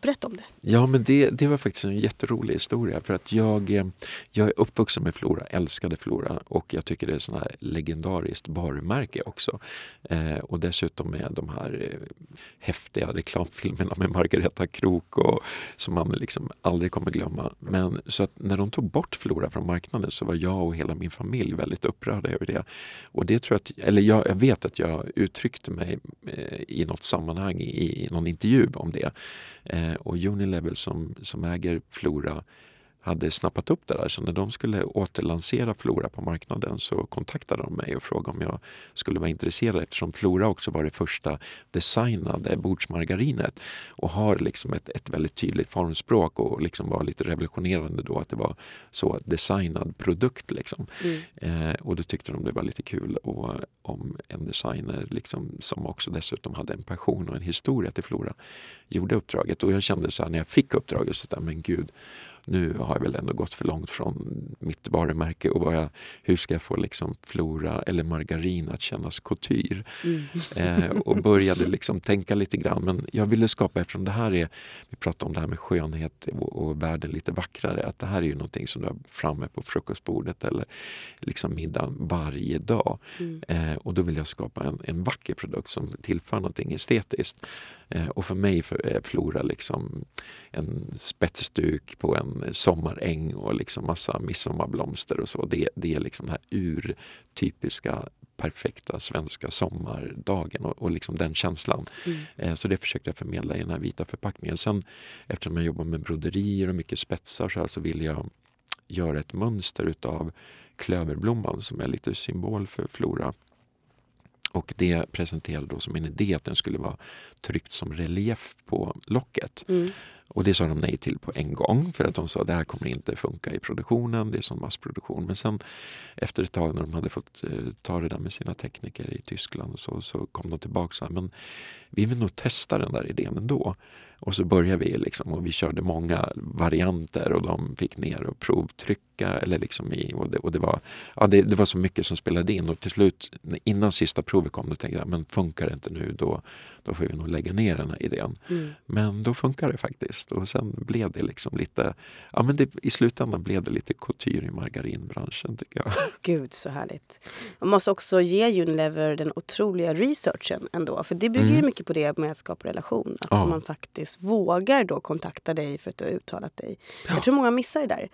Speaker 1: Berätta om det.
Speaker 2: Ja, men det, det var faktiskt en jätterolig historia. För att jag, eh, jag är uppvuxen med Flora, älskade Flora och jag tycker det är ett legendariskt varumärke också. Eh, och dessutom med de här eh, häftiga reklamfilmerna med Margareta Krok och, som man liksom aldrig kommer glömma. Men så att när de tog bort Flora från marknaden så var jag och hela min familj väldigt upprörda över det. Och det tror jag, att, eller jag, jag vet att jag uttryckte mig eh, i något sammanhang i, i någon intervju om det. Eh, Eh, och Unilevel som, som äger Flora hade snappat upp det där. Så när de skulle återlansera Flora på marknaden så kontaktade de mig och frågade om jag skulle vara intresserad eftersom Flora också var det första designade bordsmargarinet och har liksom ett, ett väldigt tydligt formspråk och liksom var lite revolutionerande då att det var så designad produkt. Liksom. Mm. Eh, och då tyckte de det var lite kul och, om en designer liksom, som också dessutom hade en passion och en historia till Flora gjorde uppdraget. Och jag kände så här när jag fick uppdraget, så där, men gud nu har jag väl ändå gått för långt från mitt varumärke och vad jag, hur ska jag få liksom flora eller margarin att kännas couture? Mm. Eh, och började liksom tänka lite grann. Men jag ville skapa, eftersom det här är, vi pratar om det här med skönhet och, och världen lite vackrare, att det här är ju någonting som du har framme på frukostbordet eller liksom middagen varje dag. Mm. Eh, och då vill jag skapa en, en vacker produkt som tillför någonting estetiskt. Eh, och för mig är Flora liksom en spetsduk på en sommaräng och liksom massa midsommarblomster och så. Det, det är liksom den här urtypiska perfekta svenska sommardagen och, och liksom den känslan. Mm. Eh, så det försökte jag förmedla i den här vita förpackningen. Sen eftersom jag jobbar med broderier och mycket spetsar så, här, så vill jag göra ett mönster utav klöverblomman som är lite symbol för flora. Och det presenterade då som en idé att den skulle vara tryckt som relief på locket. Mm. Och det sa de nej till på en gång för att de sa att det här kommer inte funka i produktionen, det är som massproduktion. Men sen efter ett tag när de hade fått eh, ta det där med sina tekniker i Tyskland och så, så kom de tillbaka och sa men vi vill nog testa den där idén ändå. Och så började vi liksom och vi körde många varianter och de fick ner och provtrycka. Eller liksom i, och det, och det var, ja, det, det, var så mycket som spelade in och till slut innan sista provet kom då tänkte jag men funkar det inte nu då, då får vi nog lägga ner den här idén. Mm. Men då funkar det faktiskt och sen blev det liksom lite, ja men det, i slutändan blev det lite couture i margarinbranschen tycker jag.
Speaker 1: Gud så härligt. Man måste också ge Unilever den otroliga researchen ändå för det bygger mm. mycket på det med att skapa relation. Att ja. man faktiskt faktiskt vågar då kontakta dig för att du har uttalat dig. Ja. Jag tror många missar det där.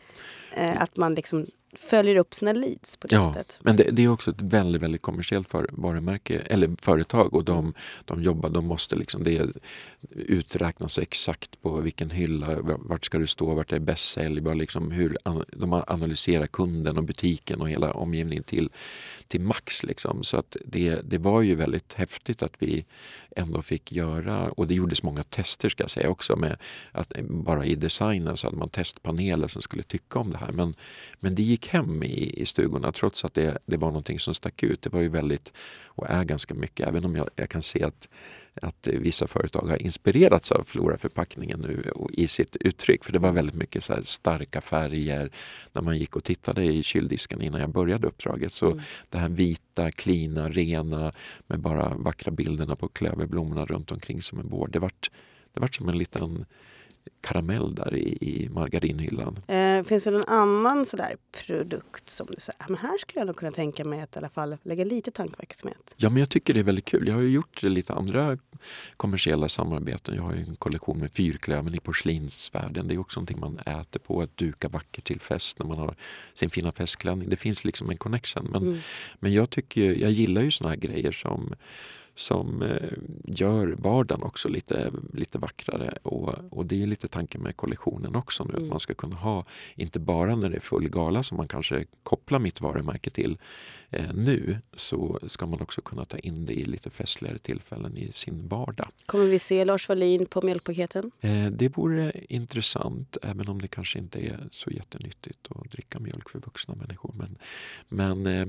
Speaker 1: Eh, att man liksom följer upp sina leads på det ja, sättet.
Speaker 2: Men det, det, är också ett väldigt, väldigt kommersiellt för, varumärke eller företag och de, de jobbar, de måste liksom, det uträknas exakt på vilken hylla, vart ska du stå, vart är bäst sälj, liksom hur de analyserar kunden och butiken och hela omgivningen till, till max. Liksom. Så att det, det var ju väldigt häftigt att vi ändå fick göra, och det gjordes många tester ska jag säga också, med att bara i designen så hade man testpaneler som skulle tycka om det här. Men, men det gick hem i, i stugorna trots att det, det var någonting som stack ut. Det var ju väldigt, och är ganska mycket, även om jag, jag kan se att att vissa företag har inspirerats av Flora-förpackningen nu i sitt uttryck. För det var väldigt mycket så starka färger när man gick och tittade i kyldisken innan jag började uppdraget. Så mm. det här vita, klina, rena med bara vackra bilderna på klöverblommorna runt omkring som en bård. Det vart, det vart som en liten karamell där i, i margarinhyllan.
Speaker 1: Eh, finns det någon annan sådär produkt som du säger, men här skulle jag nog kunna tänka mig att i alla fall lägga lite tankeverksamhet?
Speaker 2: Ja, men jag tycker det är väldigt kul. Jag har ju gjort lite andra kommersiella samarbeten. Jag har en kollektion med fyrklövern i porslinsvärlden. Det är också någonting man äter på, att duka vackert till fest när man har sin fina festklänning. Det finns liksom en connection. Men, mm. men jag, tycker, jag gillar ju såna här grejer som som eh, gör vardagen också lite, lite vackrare. Och, och det är lite tanken med kollektionen också nu. Mm. Att man ska kunna ha, inte bara när det är full gala som man kanske kopplar mitt varumärke till eh, nu, så ska man också kunna ta in det i lite festligare tillfällen i sin vardag.
Speaker 1: Kommer vi se Lars Wallin på mjölkpaketen?
Speaker 2: Eh, det vore intressant, även om det kanske inte är så jättenyttigt att dricka mjölk för vuxna människor. Men, men eh,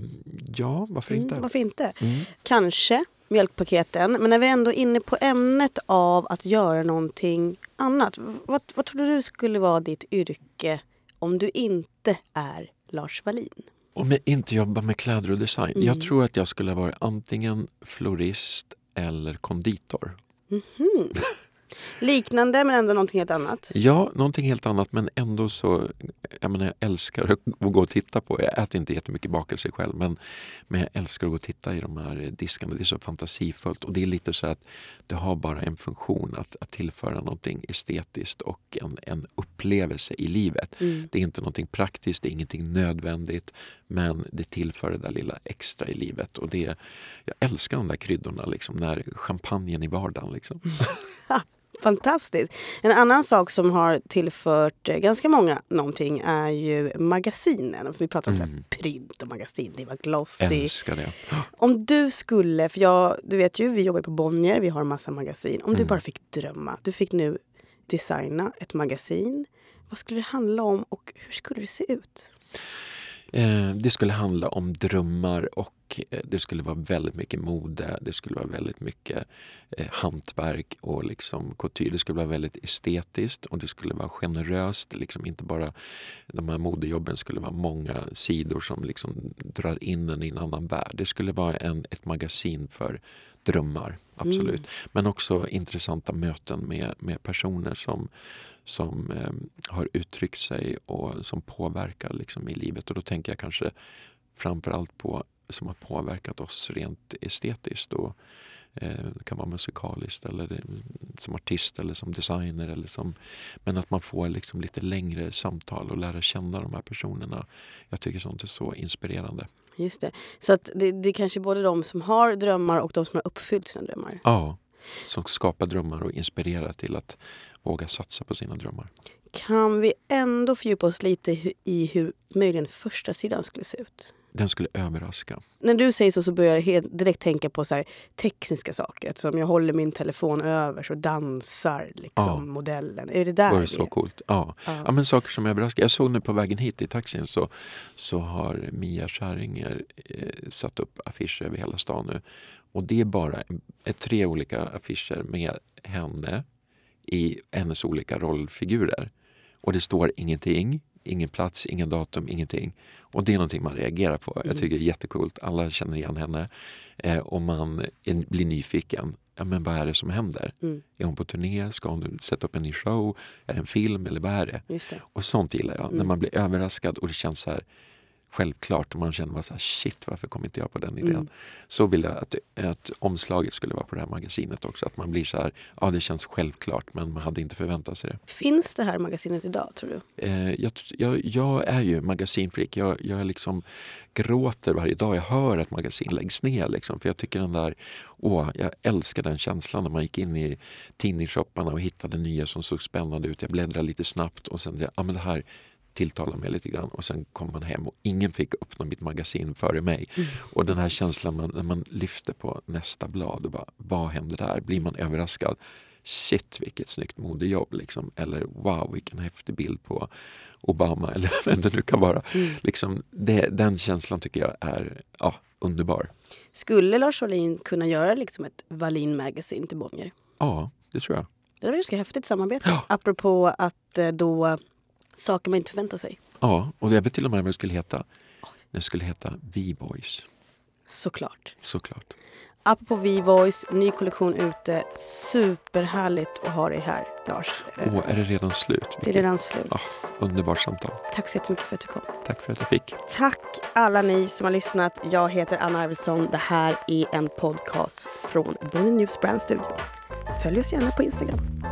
Speaker 2: ja, varför inte?
Speaker 1: Mm, varför inte? Mm. Kanske mjölkpaketen. Men när vi ändå är inne på ämnet av att göra någonting annat. Vad, vad tror du skulle vara ditt yrke om du inte är Lars Wallin?
Speaker 2: Om jag inte jobbar med kläder och design. Mm. Jag tror att jag skulle vara antingen florist eller konditor. Mm -hmm.
Speaker 1: Liknande men ändå någonting helt annat?
Speaker 2: Ja, någonting helt annat men ändå så... Jag, menar, jag älskar att gå och titta på, jag äter inte jättemycket bakelse själv men, men jag älskar att gå och titta i de här diskarna. Det är så fantasifullt och det är lite så att det har bara en funktion att, att tillföra någonting estetiskt och en, en upplevelse i livet. Mm. Det är inte någonting praktiskt, det är ingenting nödvändigt men det tillför det där lilla extra i livet. Och det, jag älskar de där kryddorna, liksom, när champagnen i vardagen. Liksom.
Speaker 1: Fantastiskt. En annan sak som har tillfört eh, ganska många någonting är ju magasinen. Vi pratar om mm. print och magasin, det var glossy.
Speaker 2: Älskar det.
Speaker 1: Om du skulle, för jag, du vet ju, vi jobbar på Bonnier, vi har massa magasin. Om mm. du bara fick drömma, du fick nu designa ett magasin. Vad skulle det handla om och hur skulle det se ut?
Speaker 2: Eh, det skulle handla om drömmar och och eh, det skulle vara väldigt mycket mode, det skulle vara väldigt mycket eh, hantverk och liksom couture. Det skulle vara väldigt estetiskt och det skulle vara generöst. Liksom inte bara de här modejobben skulle vara många sidor som liksom drar in en i en annan värld. Det skulle vara en, ett magasin för drömmar, absolut. Mm. Men också intressanta möten med, med personer som, som eh, har uttryckt sig och som påverkar liksom, i livet. Och då tänker jag kanske framförallt på som har påverkat oss rent estetiskt. Och, eh, det kan vara musikaliskt eller som artist eller som designer. Eller som, men att man får liksom lite längre samtal och lära känna de här personerna. Jag tycker sånt är så inspirerande.
Speaker 1: Just det. Så att det, det är kanske både de som har drömmar och de som har uppfyllt sina drömmar?
Speaker 2: Ja, som skapar drömmar och inspirerar till att våga satsa på sina drömmar.
Speaker 1: Kan vi ändå fördjupa oss lite i hur möjligen första sidan skulle se ut?
Speaker 2: Den skulle överraska.
Speaker 1: När du säger så så börjar jag direkt tänka på så tekniska saker. Eftersom jag håller min telefon över så dansar liksom ja. modellen. Är det där
Speaker 2: Var det så coolt? Ja. ja. Ja. men saker som överraskar. Jag såg nu på vägen hit i taxin så, så har Mia Skäringer eh, satt upp affischer över hela stan nu. Och det är bara är tre olika affischer med henne i hennes olika rollfigurer. Och det står ingenting, ingen plats, ingen datum, ingenting. Och det är någonting man reagerar på. Jag mm. tycker det är jättekult. Alla känner igen henne. Eh, och man är, blir nyfiken. Ja, men vad är det som händer? Mm. Är hon på turné? Ska hon sätta upp en ny show? Är det en film eller vad är det?
Speaker 1: det.
Speaker 2: Och sånt gillar jag. Mm. När man blir överraskad och det känns så här självklart man känner bara så här, shit varför kom inte jag på den idén? Mm. Så vill jag att, att omslaget skulle vara på det här magasinet också. Att man blir så här, ja det känns självklart men man hade inte förväntat sig det.
Speaker 1: Finns det här magasinet idag tror du?
Speaker 2: Eh, jag, jag, jag, är ju magasinfreak. Jag, jag liksom gråter varje dag jag hör att magasin läggs ner. Liksom. För jag tycker den där, åh, jag älskar den känslan när man gick in i tidningsshopparna och hittade nya som såg spännande ut. Jag bläddrade lite snabbt och sen, ja men det här tilltala mig lite grann och sen kom man hem och ingen fick öppna mitt magasin före mig. Mm. Och den här känslan man, när man lyfter på nästa blad och bara, vad händer där? Blir man överraskad? Shit vilket snyggt modejobb liksom. Eller wow vilken häftig bild på Obama eller vem det nu kan vara. Mm. Liksom, det, den känslan tycker jag är ja, underbar.
Speaker 1: Skulle Lars Wallin kunna göra liksom ett Wallin Magazine till Bonnier?
Speaker 2: Ja, det tror jag.
Speaker 1: Det var ett ganska häftigt samarbete. Ja. Apropå att eh, då saker man inte förväntar sig.
Speaker 2: Ja, och jag vet till och med vad det skulle heta. Det skulle heta V-Boys.
Speaker 1: Såklart.
Speaker 2: Såklart.
Speaker 1: Apropå V-Voice, ny kollektion ute. Superhärligt att ha dig här, Lars.
Speaker 2: Åh, är det redan slut?
Speaker 1: Det är redan slut.
Speaker 2: Ja, underbart samtal.
Speaker 1: Tack så jättemycket för att du kom.
Speaker 2: Tack för att jag fick.
Speaker 1: Tack alla ni som har lyssnat. Jag heter Anna Arvidsson. Det här är en podcast från Bonnie News Brand Studio. Följ oss gärna på Instagram.